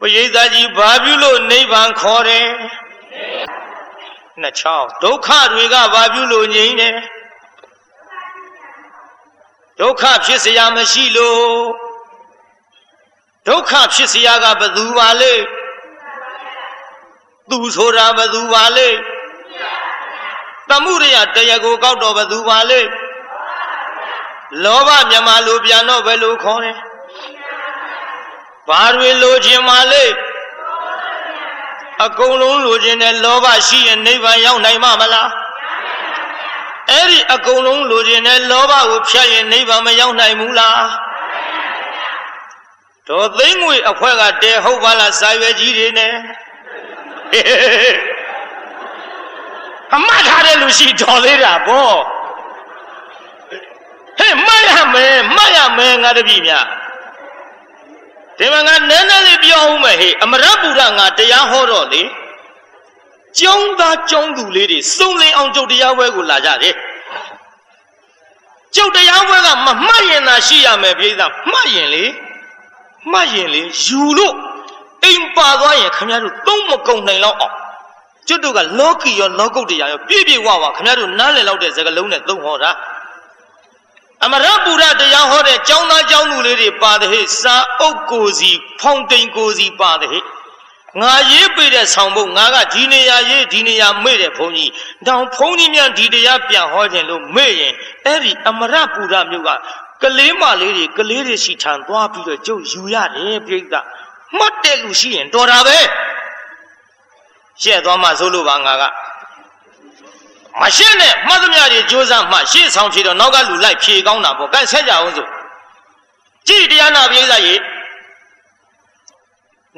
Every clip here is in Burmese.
ပရိသတ်ကြီးဘာပြုလို့နိဗ္ဗာန်ခေါ်တယ်နှစ်ချောင်းဒုက္ခတွေကဘာပြုလို့ငြိမ်းတယ်ဒုက္ခဖြစ်เสียမရှိလို့ဒုက္ခဖြစ်เสียကဘသူပါလဲသူဆိုတာဘသူပါလဲတမှုရိယတရားကိုကောက်တော့ဘသူပါလဲလောဘမြမလိုပြန်တော့ဘယ်လိုခေါ်လဲ ဘာတွေလိုချင်ပါလဲအကုန်လုံးလိုချင်တဲ့လောဘရှိရင်နိဗ္ဗာန်ရောက်နိုင်မှာမလားအဲ့ဒီအကုန်လုံးလိုချင်တဲ့လောဘကိုဖြတ်ရင်နိဗ္ဗာန်မရောက်နိုင်ဘူးလားတော်သိမ့်ငွေအဖွဲကတဲဟုတ်ပါလားစာရွယ်ကြီးတွေနဲ့အမတ်ထားတဲ့လူရှိတော်သေးတာဗောဟဲ့မတ်ရမယ်မတ်ရမယ်ငါတပည့်များ ဒီမှာငါနည်းနည်းလေးပြောအောင်မယ်ဟေ့အမရပူရငါတရားဟောတော့လေကျောင်းသားကျောင်းသူလေးတွေစုံလင်အောင်ကျုပ်တရားပွဲကိုလာကြတယ်ကျုပ်တရားပွဲကမမှတ်ရင်သာရှိရမယ်ပြိဿမှတ်ရင်လေမှတ်ရင်လေယူလို့အိမ်ပါသွားရင်ခင်ဗျားတို့သုံးမကုန်နိုင်တော့အောင်ကျွတ်တို့ကလောကီရောလောကုတ်တရားရောပြည့်ပြည့်ဝဝခင်ဗျားတို့နားလည်လောက်တဲ့စကားလုံးနဲ့သုံးဟောတာ အမရပူရတရားဟောတဲ့ကျောင်းသားကျောင်းသူလေးတွေပါတယ်ဟဲ့စာအုပ်ကိုစီဖောင်တိန်ကိုစီပါတယ်ဟဲ့ငါရေးပေးတဲ့ဆောင်ဖို့ငါကဒီနေရာရေးဒီနေရာမေ့တဲ့ဘုန်းကြီးတောင်ဘုန်းကြီးများဒီတရားပြန်ဟောခြင်းလို့မေ့ရင်အဲ့ဒီအမရပူရမြို့ကကလေးမလေးတွေကလေးတွေရှိထံသွားပြီးတော့ကျုပ်ယူရတယ်ပြိဿမှတ်တဲ့လူရှိရင်တော်တာပဲရှက်သွားမှဆိုလို့ပါငါက မရှင်းနဲ့မှတ်သမျှတွေကြိုးစားမှရှေ့ဆောင်ဖြေတော့နောက်ကလူလိုက်ဖြေကောင်းတာပေါ့ကဲဆက်ကြအောင်ဆိုကြည်တရားနာပြေးစားရေ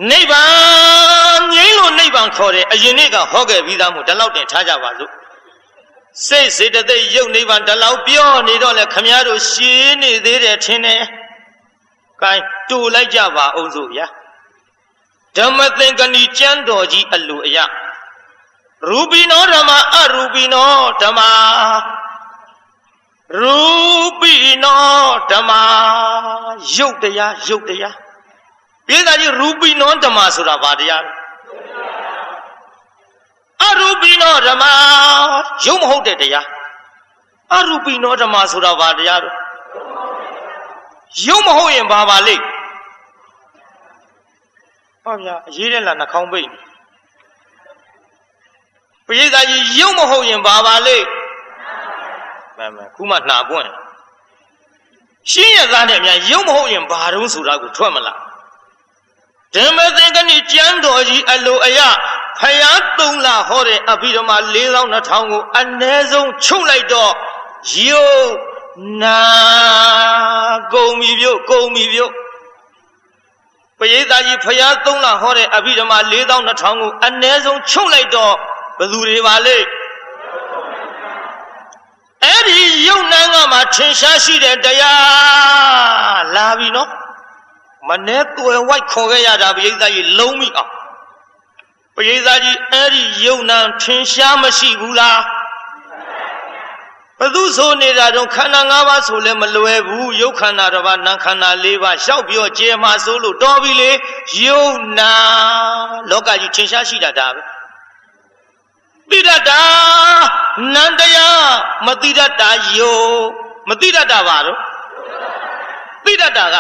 နိဗ္ဗာန်ငြိမ်းလို့နိဗ္ဗာန်ခေါ်တယ်အရင်နေ့ကဟောခဲ့ပြီးသားမို့ဒီလောက်တင်ထားကြပါစို့စိတ်စေတသိက်ရုပ်နိဗ္ဗာန်ဒီလောက်ပြောနေတော့လေခမည်းတော်ရှင်းနေသေးတယ်ထင်တယ်။ကဲတူလိုက်ကြပါအောင်စို့ဗျာဓမ္မသင်္ကဏီကျမ်းတော်ကြီးအလိုအယ ရူပိနောဓမ္မအရူပိနောဓမ္မရူပိနောဓမ္မရုပ်တရားရုပ်တရားပြေးသားကြီးရူပိနောဓမ္မဆိုတာဘာတရားလဲအရူပိနောဓမ္မရုပ်မဟုတ်တဲ့တရားအရူပိနောဓမ္မဆိုတာဘာတရားလဲရုပ်မဟုတ်ရင်ဘာပါလိမ့်ဟောဗျာအရေးတဲ့လားနှာခေါင်းပိတ်နေ ပရိသတ်ကြီးရုပ်မဟုတ်ရင်ဘာပါလိမ့်မှန်မှန်ခုမှနှာပွင့်ရှင်းရသားနဲ့များရုပ်မဟုတ်ရင်ဘာတုံးဆိုတာကိုထွက်မလားဓမ္မသင်္ကနိကျမ်းတော်ကြီးအလိုအယဖယားသုံးလဟောတဲ့အဘိဓမ္မာ4200ကိုအ ਨੇ ဆုံးချုပ်လိုက်တော့ယုတ်နာကုံမီပြုတ်ကုံမီပြုတ်ပရိသတ်ကြီးဖယားသုံးလဟောတဲ့အဘိဓမ္မာ4200ကိုအ ਨੇ ဆုံးချုပ်လိုက်တော့ ဘယ်သူတွေပါလဲအဲ့ဒီယုတ်နန်းကမှထင်ရှားရှိတဲ့တရားလာပြီနော်မနဲ့တွယ်ဝိုက်ခေါ်ခဲ့ရတာပရိသတ်ကြီးလုံးမိအောင်ပရိသတ်ကြီးအဲ့ဒီယုံနံထင်ရှားမရှိဘူးလားဘသူဆိုနေတာတော့ခန္ဓာ၅ပါးဆိုလည်းမလွယ်ဘူးယုတ်ခန္ဓာတစ်ပါးနာခန္ဓာ၄ပါးရှောက်ပြောကျဲမှာဆိုလို့တော်ပြီလေယုံနာလောကကြီးထင်ရှားရှိတာဒါပဲ တိရတာနန္တရားမတိရတာယုံမတိရတာပါတော့တိရတာက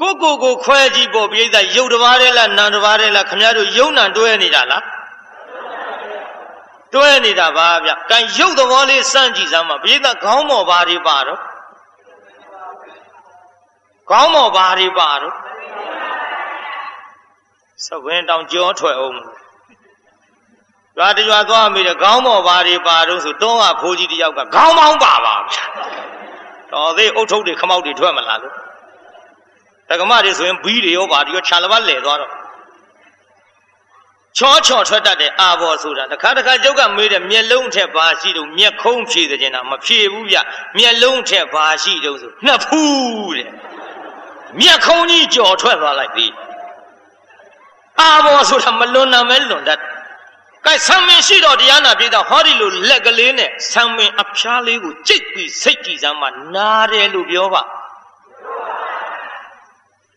ကိုကိုကိုခွဲကြည့်ဖို့ပြိဿရုပ်တစ်ပါးတည်းလားနာမ်တစ်ပါးတည်းလားခမရတို့ယုံနာတွဲနေတာလားတွဲနေတာပါဗျ။ကံရုပ်သဘောလေးစမ်းကြည့်စမ်းပါပြိဿခေါင်းမော်ပါတွေပါတော့ခေါင်းမော်ပါတွေပါတော့သဝင်းတောင်ကြောထွက်အောင် ရွာတရွာသွားမိတယ်ခေါင်းမော်ပါတွေပါတော့ဆိုတွန်းကဖိုးကြီးတယောက်ကခေါင်းမောင်းပါပါဗျ။တော်သေးအုတ်ထုပ်တွေခမောက်တွေထွက်မလာလို့တက္ကမတွေဆိုရင်ဘီးတွေရောပါတွေရောခြာလပတ်လဲသွားတော့ချောချောထွက်တတ်တဲ့အာဘော်ဆိုတာတခါတခါကျုပ်ကမေးတယ်မျက်လုံးထက်ဘာရှိတော့မျက်ခုံးဖြည့်တဲ့ကျင်တာမဖြည့်ဘူးဗျမျက်လုံးထက်ဘာရှိတော့ဆိုနှစ်ဖူးတဲ့မျက်ခုံးကြီးကြော်ထွက်သွားလိုက်ပြီအာဘော်ဆိုတာမလွန်နာမဲလွန်တတ် ကဲဆံမင်ရှိတော့တရားနာပြေတော့ဟောဒီလိုလက်ကလေးနဲ့ဆံမင်အဖျားလေးကိုကြိတ်ပြီးစိတ်ကြည်စမ်းမှနားတယ်လို့ပြောပါ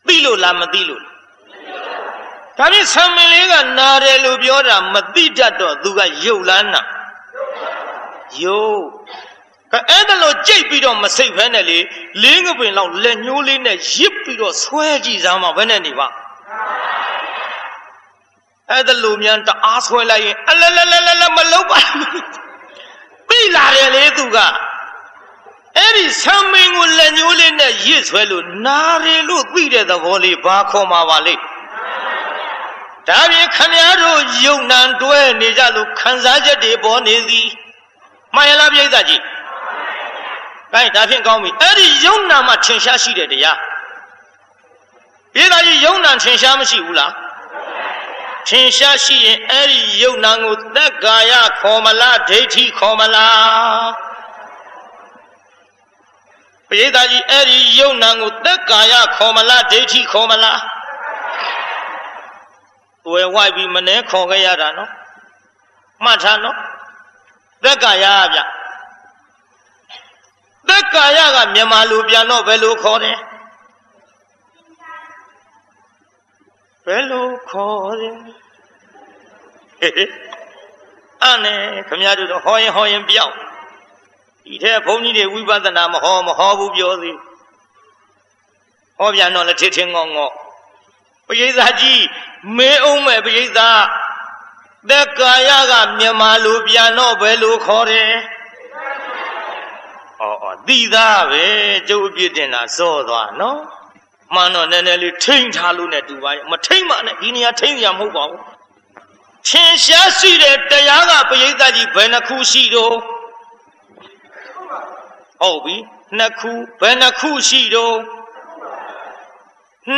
သိလို့လားမသိလို့ဒါဖြင့်ဆံမင်းလေးကနာတယ်လို့ပြောတာမသိတတ်တော့သူကယုတ်လန်းနာယုတ်ကအဲ့ဒါလို့ကြိတ်ပြီးတော့မစိတ်ဖဲနဲ့လေလင်းကပင်လောက်လက်ညှိုးလေးနဲ့ရစ်ပြီးတော့ဆွဲကြည့်စမ်းပါဘယ်နဲ့နေပါ အဲ့ဒါလို့မြန်တအားဆွဲလိုက်ရင်အလလလလလမလုံးပါပြီလာတယ်လေသူကအဲ့ဒီဆံမင်းကိုလက်ညှိုးလေးနဲ့ရစ်ဆွဲလို့နာတယ်လို့သိတဲ့သဘောလေးဘာခေါ်မှာပါလိမ့်ဒါပြင်ခမည်းတော်ယုံနံတွဲနေကြလို့ခံစားချက်တွေပေါ်နေသည်မှန်ရလားပြိဿကြီး။ဒါဒါဖြင့်ကောင်းပြီ။အဲ့ဒီယုံနာမှာထင်ရှားရှိတဲ့တရား။ပြိဿကြီးယုံနာထင်ရှားမရှိဘူးလား။ ထင်ရှားရှိရင်အဲ့ဒီယုံနာကိုသက်ကာယခေါ်မလားဒိဋ္ဌိခေါ်မလား။ပြိဿကြီးအဲ့ဒီယုံနာကိုသက်ကာယခေါ်မလားဒိဋ္ဌိခေါ်မလား။ဝယ်ဝိုက်ပြီးမနှဲခေါ်ခဲ့ရတာနော်မှတ်ထားနော်သက်ကာယဗျသက်ကာယကမြန်မာလူပြန်တော့ဘယ်လိုခေါ်တယ် ဘယ်လိုခေါ်တယ်အဲ့နဲ့ခမရတို့တော့ဟောရင်ဟောရင်ပြောက်ဒီထဲဘုန်းကြီးတွေဝိပဿနာမဟောမဟောဘူးပြောသေးဟောပြန်တော့လက်ထထင်းငေါငေါပရိသတ်ကြီးမေးအောင်မဲ့ပရိသတ်သက်ကာယကမြန်မာလူပြန်တော့ဘယ်လိုခေါ်တယ်။အော်အော်သိသားပဲကျုပ်အပြစ်တင်တာစောသွားနော်။ မှန်တော့နည်းနည်းလေးထိမ့်ထားလို့နဲ့တူပါရဲ့မထိမ့်ပါနဲ့ဒီနေရာထိမ့်ရမဟုတ်ပါဘူး။ထင်ရှားရှိတဲ့တရားကပရိသတ်ကြီးဘယ်နှခုရှိတော့ဟုတ်ပြီနှစ်ခုဘယ်နှခုရှိတော့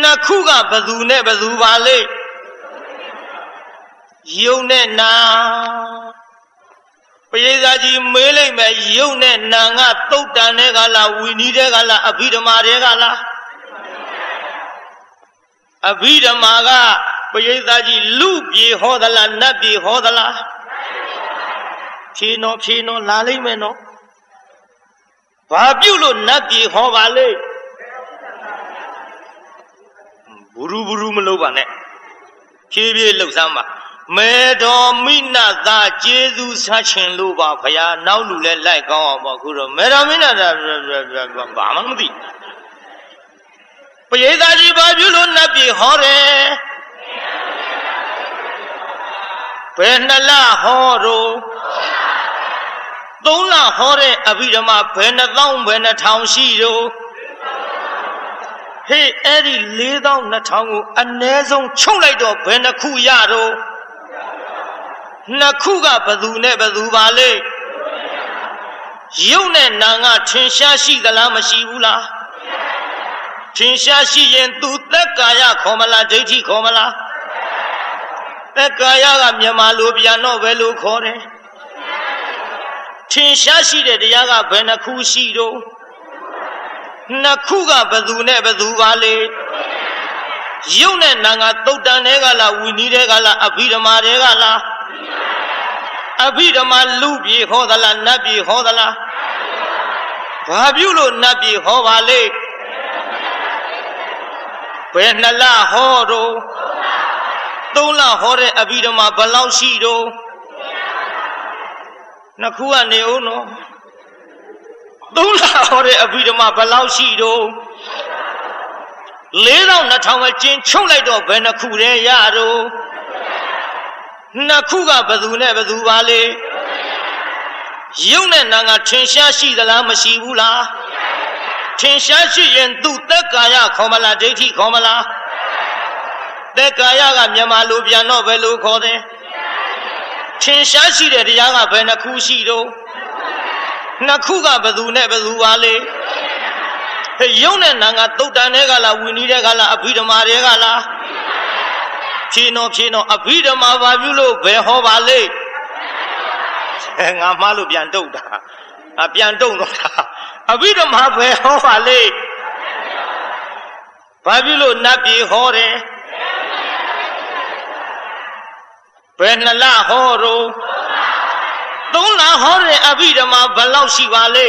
နှစ်ခုကဘသူနဲ့ဘသူပါလေယုံနဲ့နာပရိသတ်ကြီးမေးလိုက်မယ်ယုံနဲ့နာကတုတ်တန်တဲ့ကလားဝီနီးတဲ့ကလားအဘိဓမ္မာတဲ့ကလား အဘိဓမ္မာကပရိသတ်ကြီးလူပြေဟောသလားနတ်ပြေဟောသလားဖြေနော်ဖြေနော်လာလိမ့်မယ်နော်ဘာပြုလို့နတ်ပြေဟောပါလေဘူးရူဘူးရူမလုပ်ပါနဲ့ဖြည်းဖြည်းလှုပ်စမ်းပါမေတော်မိနသာကျေးဇူးဆက်ချင်လို့ပါဖရာနောက်လူလဲလိုက်ကောင်းအောင်ပေါ့ခုတော့မေတော်မိနသာဘာမှမသိ ပရိသတ်ကြီးဘာပြုလို့နတ်ပြည်ဟောတယ်ဘယ်နှလဟောတော့သုံးလဟောတဲ့အဘိဓမ္မာဘယ်နှသောင်းဘယ်နှထောင်ရှိတော့ဟေးအဲ့ဒီ4200ကိုအ ਨੇ ဆုံးချုပ်လိုက်တော့ဘယ်နှခုရတော့နှစ်ခုကဘသူနဲ့ဘသူပါလေရုပ်နဲ့နာငါထင်ရှားရှိသလားမရှိဘူးလား ထင်ရှားရှိရင်သူသက်ကာယခေါ်မလားဒိဋ္ဌိခေါ်မလားသက်ကာယကမြန်မာလိုပြန်တော့ဘယ်လိုခေါ်တယ်ထင်ရှားရှိတဲ့တရားကဘယ်နှခုရှိတော့နှစ်ခုကဘသူနဲ့ဘသူပါလေရုပ်နဲ့နာငါတုတ်တန်တွေကလားဝီနီးတွေကလားအဘိဓမ္မာတွေကလားအဘိဓမ္မာလူပြေဟောသလားနတ်ပြေဟောသလားဘာပြုလို့နတ်ပြေဟောပါလေ ဘယ်နှလဟောတော့သုံးလဟောတဲ့အဘိဓမ္မာဘယ်လောက်ရှိတော့နှစ်ခုကနေဦးနော်သုံးလဟောတဲ့အဘိဓမ္မာဘယ်လောက်ရှိတော့4200ပဲကျင်းချုပ်လိုက်တော့ဘယ်နှခုတည်းရတော့နှစ်ခုကဘသူနဲ့ဘသူပါလေရုပ်နဲ့နာငါထင်ရှားရှိသလားမရှိဘူးလား ထင်ရှားရှိရင်သူသက်ကာယခေါ်မလားဒိဋ္ဌိခေါ်မလားသက်ကာယကမြန်မာလူပြန်တော့ဘယ်လိုခေါ်တယ်ထင်ရှားရှိတဲ့တရားကဘယ်နှခုရှိတော့နှစ်ခုကဘသူနဲ့ဘသူပါလေရုပ်နဲ့နာငါတုတ်တန်တဲ့ကလားဝီနီးတဲ့ကလားအဘိဓမ္မာတဲ့ကလားဖြေနော်ဖြေနော်အဘိဓမ္မာဘာပြုလို့ဘယ်ဟောပါလေအဲငါမှားလို့ပြန်တုတ်တာအပြန်တုတ်တော့တာ အဘိဓမ္မာဘယ်ဟောပါလေဘာပြုလို့နတ်ပြည်ဟောတယ်ဘယ်နှလဟောတော့သုံးလဟောတဲ့အဘိဓမ္မာဘယ်လောက်ရှိပါလေ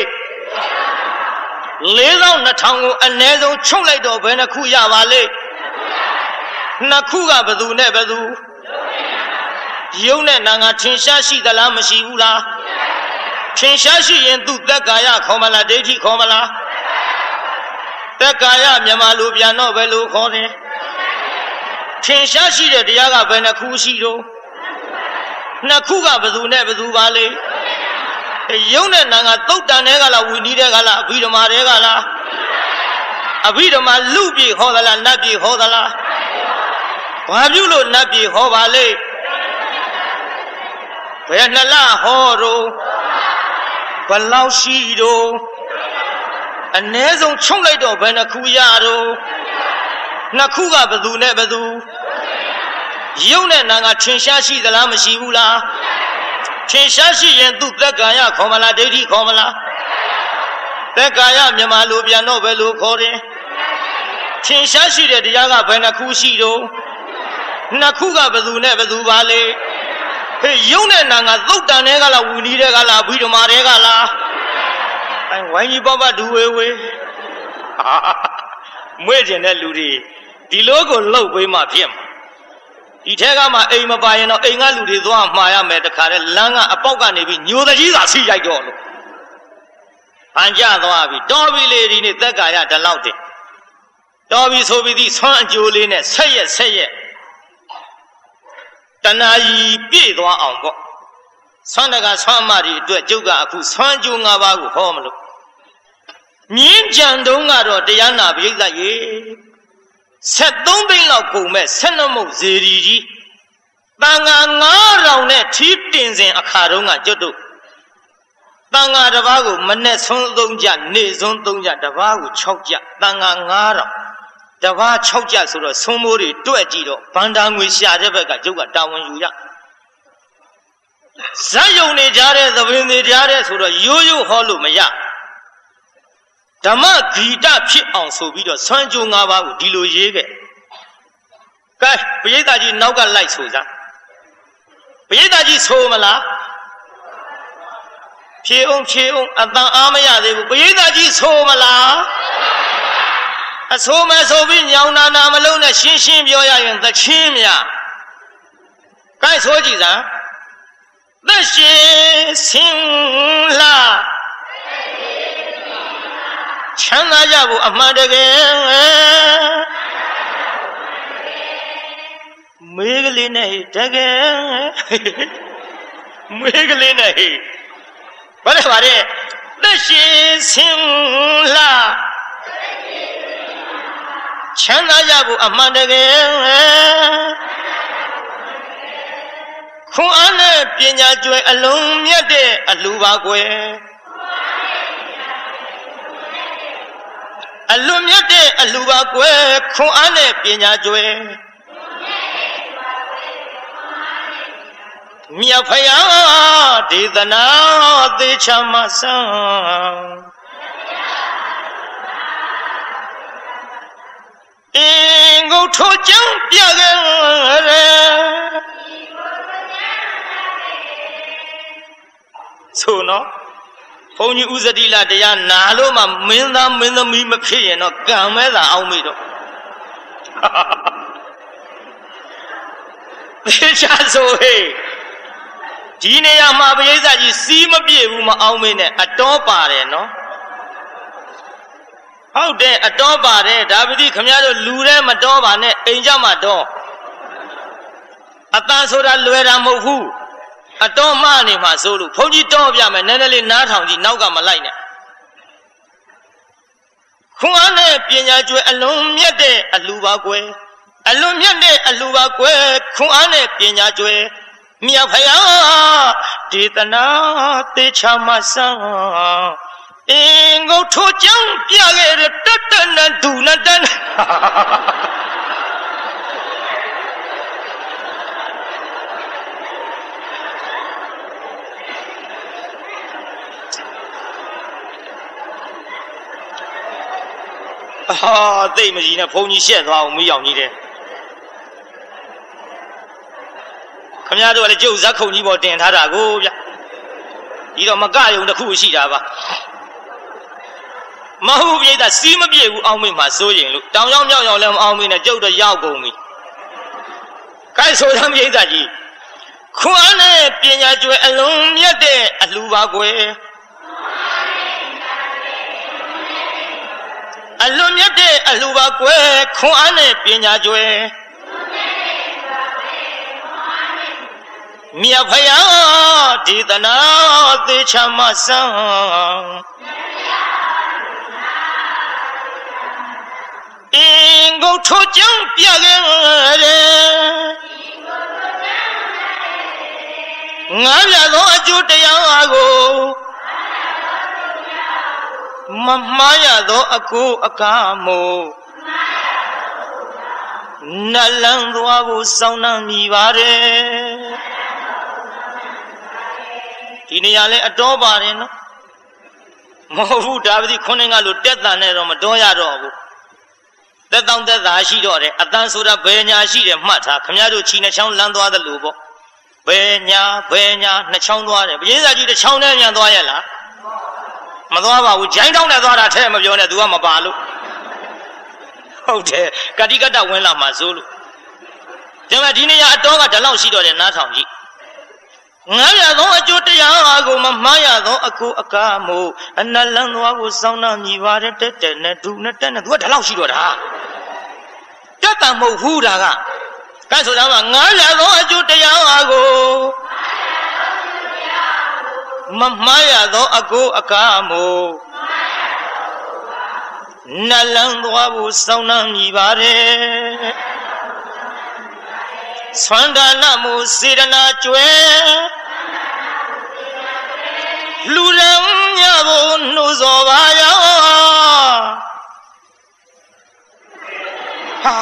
4200ကိုအ ਨੇ ဆုံးချုပ်လိုက်တော့ဘယ်နှခုရပါလေနှစ်ခုကဘယ်သူနဲ့ဘယ်သူယုံနဲ့နာငါထင်ရှားရှိသလားမရှိဘူးလား ထင်ရှားရှိရင်သူသက်ကာယခေါ်မလားဒိဋ္ဌိခေါ်မလားသက်ကာယမြန်မာလူပြန်တော့ဘယ်လိုခေါ်တယ်ထင်ရှားရှိတဲ့တရားကဘယ်နှခုရှိတော့နှစ်ခုကဘယ်သူနဲ့ဘယ်သူပါလဲယုံနဲ့နာငါသုတ်တန်တဲ့ကလားဝီနီးတဲ့ကလားအဘိဓမ္မာတဲ့ကလားအဘိဓမ္မာလူပြေဟောသလားနတ်ပြေဟောသလားဘာပြုလို့နတ်ပြေဟောပါလဲဘယ်နှလဟောတော့ ဘလောက်ရှိတော့အ ਨੇ ဆုံးချုံလိုက်တော့ဘယ်နှခုရတော့နှစ်ခုကဘယ်သူနဲ့ဘယ်သူယုံနဲ့နာငါထင်ရှားရှိသလားမရှိဘူးလားထင်ရှားရှိရင်သူသက်ကာယခေါ်မလားဒိဋ္ဌိခေါ်မလားသက်ကာယမြန်မာလူပြန်တော့ဘယ်လိုခေါ်တယ်ထင်ရှားရှိတဲ့တရားကဘယ်နှခုရှိတော့နှစ်ခုကဘယ်သူနဲ့ဘယ်သူပါလဲ ဟေးယုံနဲ့နာငါသုတ်တန်တဲ့ကလားဝီနီးတဲ့ကလားဘိဓမာတဲ့ကလားအဲဝိုင်းကြီးပပဒူဝေဝေမွေ့ကျင်တဲ့လူတွေဒီလိုကိုလှုပ်ပေးမှဖြစ်မှာဒီထဲကမှအိမ်မပါရင်တော့အိမ်ကလူတွေသွားမှာရမယ်တခါတည်းလမ်းကအပေါက်ကနေပြီးညိုတကြီးသာဆီရိုက်တော့လို့ဟန်ကြသွားပြီတော်ပြီလေဒီနေ့သက်ကာရဒီလောက်တင်တော်ပြီဆိုပြီးဒီဆွမ်းအကျိုးလေးနဲ့ဆက်ရက်ဆက်ရက် တဏှာကြီးပြည့်သွားအောင်ပေါ့ဆွမ်းတကဆွမ်းမတွေအတွက်ကျုပ်ကအခုဆွမ်းကျိုး၅ပါးကိုဟောမလို့မြင်းကြံတုံးကတော့တရားနာပိဋကရေ73သိန်းလောက်ကုန်မဲ့12မုတ်ဇေဒီကြီးတန်ဃာ9000နဲ့ထီးတင်စဉ်အခါတုန်းကကျွတ်တို့တန်ဃာတစ်ပါးကိုမနဲ့ဆုံး3ကြနေစွန်း3ကြတစ်ပါးကို6ကြတန်ဃာ9000 တစ်ပါး6ကြဆိုတော့ဆုံးမိုးတွေတွက်ကြည့်တော့ဗန္တာငွေရှာတဲ့ဘက်ကကျုပ်ကတာဝန်ယူရဇက်ယုံနေကြတဲ့သဘင်တွေကြားတဲ့ဆိုတော့ရိုးရိုးဟောလို့မရဓမ္မဂီတဖြစ်အောင်ဆိုပြီးတော့ဆွမ်းကြိုး၅ပါးကိုဒီလိုရေးခဲ့ကဲပရိသတ်ကြီးနောက်ကလိုက်ဆိုစားပရိသတ်ကြီးဆိုမလားဖြေအောင်ဖြေအောင်အတန်အားမရသေးဘူးပရိသတ်ကြီးဆိုမလား အဆိုးမဲ့ဆိုပြီးညောင်နာနာမလုံးနဲ့ရှင်းရှင်းပြောရရင်သချင်းမြကဲဆိုကြည့်စမ်းသက်ရှင်ဆင်းလာချမ်းသာကြဖို့အမှန်တကယ်မေးကလေးနဲ့တကယ်မေးကလေးနဲ့ဘာလဲဘာလဲသက်ရှင်ဆင်းလာ ချမ်းသာကြဖို့အမှန်တကယ်ခွန်အားနဲ့ပညာကျွယ်အလုံးမြတ်တဲ့အလူပါကွယ်အလွန်မြတ်တဲ့အလူပါကွယ်ခွန်အားနဲ့ပညာကျွယ်မြတ်ဖယားဒေသနာသေချာမဆန်း အင်းကိုထိုးကြောင်းပြခဲ့ရဲဆိုနော်ဘုန်းကြီးဥဇတိလတရားနာလို့မှမင်းသားမင်းသမီးမဖြစ်ရင်တော့ကံမဲသာအောင်မိတော့သေချာဆိုဟေးဒီနေရာမှာပရိသတ်ကြီးစီးမပြည့်ဘူးမအောင်မင်းနဲ့အတော်ပါတယ်နော် ဟုတ်တယ်အတော်ပါတယ်ဒါပတိခမရတို့လူထဲမတော်ပါနဲ့အိမ်ကြမှာတော့အတန်ဆိုတာလွယ်တာမဟုတ်ဘူးအတော်မှနေမှာဆိုလို့ဘုန်းကြီးတောပြမယ်နည်းနည်းလေးနားထောင်ကြည့်နောက်ကမလိုက်နဲ့ခွန်အားနဲ့ပညာကျွယ်အလုံးမြတ်တဲ့အလူပါကွယ်အလွန်မြတ်တဲ့အလူပါကွယ်ခွန်အားနဲ့ပညာကျွယ်မြတ်ဖယားဒေသနာသေချာမဆန်းအင်းကို ထိုးကြောင်းပြခဲ့တဲ့တတနဒူနတန်ဟာသိမကြီးနဲ့ဘုံကြီးရှက်သွားအောင်မီးအောင်ကြီးတယ်ခမရတို့ကလည်းကျုပ်ဇက်ခုံကြီးပေါ်တင်ထားတာကိုဗျဒီတော့မကယုံတစ်ခုရှိတာပါ မဟုတ်ပြိတ္တာစီးမပြေဘူးအောင်းမိမှစိုးရင်လို့တောင်ရောက်မြောက်ရောက်လည်းမအောင်းမိနဲ့ကျုပ်တော့ရောက်ကုန်ပြီဆိုသမ်းပြိဿကြီးခွန်အားနဲ့ပညာကျွဲအလုံးမြတ်တဲ့အလှပါကွယ်အလွန်မြတ်တဲ့အလှပါကွယ်ခွန်အားနဲ့ပညာကျွဲမြတ်ဖယားဒေသနာသေချာမဆန်း အင်းကိုထိုးကြောင်းပြခဲ့တယ်ငါပြသောအကျိုးတရားအားကိုမမှားရသောအကိုအကားမို့နလန်းသွားဖို့စောင်းနှံမိပါတယ်ဒီနေရာလဲအတော်ပါတယ်နော်မဟုတ်ဘူးဒါပတိခုနှစ်ကလို့တက်တန်နဲ့တော့မတော်ရတော့ဘူး တက်တောင်းတက်တာရှိတော့တယ်အတန်းဆိုတာဘယ်ညာရှိတယ်မှတ်ထားခမရတို့ချီနှချောင်းလန်းသွားတယ်လို့ပေါ့ဘယ်ညာဘယ်ညာနှစ်ချောင်းသွားတယ်ပရိသတ်ကြီးတစ်ချောင်းနဲ့မြန်သွားရဲ့လားမသွားပါဘူးဂျိုင်းတောင်းနဲ့သွားတာထဲမပြောနဲ့ तू ကမပါလို့ဟုတ်တယ်ကတိကတဝင်လာမှစိုးလို့ဒါပေမဲ့ဒီနေရာအတော်ကဒီလောက်ရှိတော့တယ်နားထောင်ကြည့် ငါရသောအကျိုးတရားအားကိုမမှားရသောအကူအကားမို့အနလန်းသွားကိုစောင်းနှမြည်ပါတဲ့တက်တက်နဲ့ဒူနဲ့တက်နဲ့ तू ကဒီလောက်ရှိတော့တာတက်တံမဟုတ်ဘူးဒါကကဲဆိုတာကငါးရသောအကျိုးတရားအားကိုမမှားရသောအကိုအကားမို့နလန်းသွားဖို့စောင်းနှံမိပါတယ် ဆွမ်းဒါနမှုစေရနာကျွဲလူရန်ညဖို့နှိုးစော်ပါရောဟာ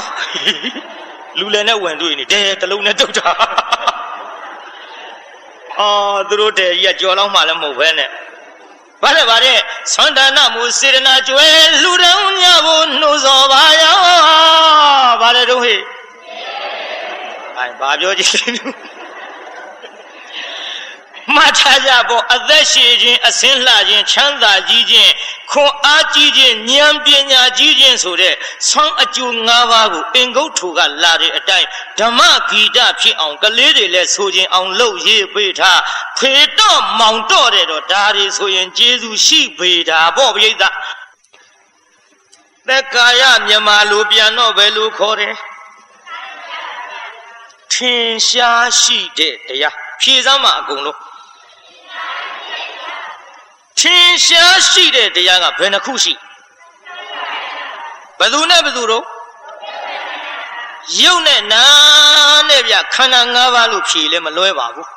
လူလည်းနဲ့ဝင်တွေ့နေတဲတလုံးနဲ့တုတ်တာအော်သူတို့တဲကြီးကကြော်လောက်မှလည်းမဟုတ်ဘဲနဲ့ဗါတဲ့ဗါတဲ့သွန္ဒနာမူစေရနာကျွဲလူတော်ညဖို့နှိုးစော်ပါရောဗါတဲ့တို့ဟိ အဲဘာပြောကြည့်မှတ်ထားကြပေါ့အသက်ရှည်ခြင်းအစင်းလှခြင်းချမ်းသာကြီးခြင်းခွန်အားကြီးခြင်းဉာဏ်ပညာကြီးခြင်းဆိုတဲ့ဆောင်းအကျိုး၅ပါးကိုအင်္ဂုတ်ထူကလာတဲ့အတိုင်းဓမ္မဂီတဖြစ်အောင်ကလေးတွေလည်းဆိုခြင်းအောင်လှုပ်ရေးပေးထားဖေတော့မောင်တော့တယ်တော့ဒါတွေဆိုရင်ကျေးဇူးရှိပေတာပေါ့ပြိဿသက်ကာယမြမလိုပြန်တော့ဘယ်လိုခေါ်တယ် ထင်ရှားရှိတဲ့တရားဖြေစမ်းမှာအကုန်လုံးထင်ရှားရှိတဲ့တရားကဘယ်နှခုရှိဘယ်သူနဲ့ဘယ်သူတို့ရုပ်နဲ့နာနဲ့ဗျခန္ဓာ၅ပါးလို့ဖြေလဲမလွဲပါဘူး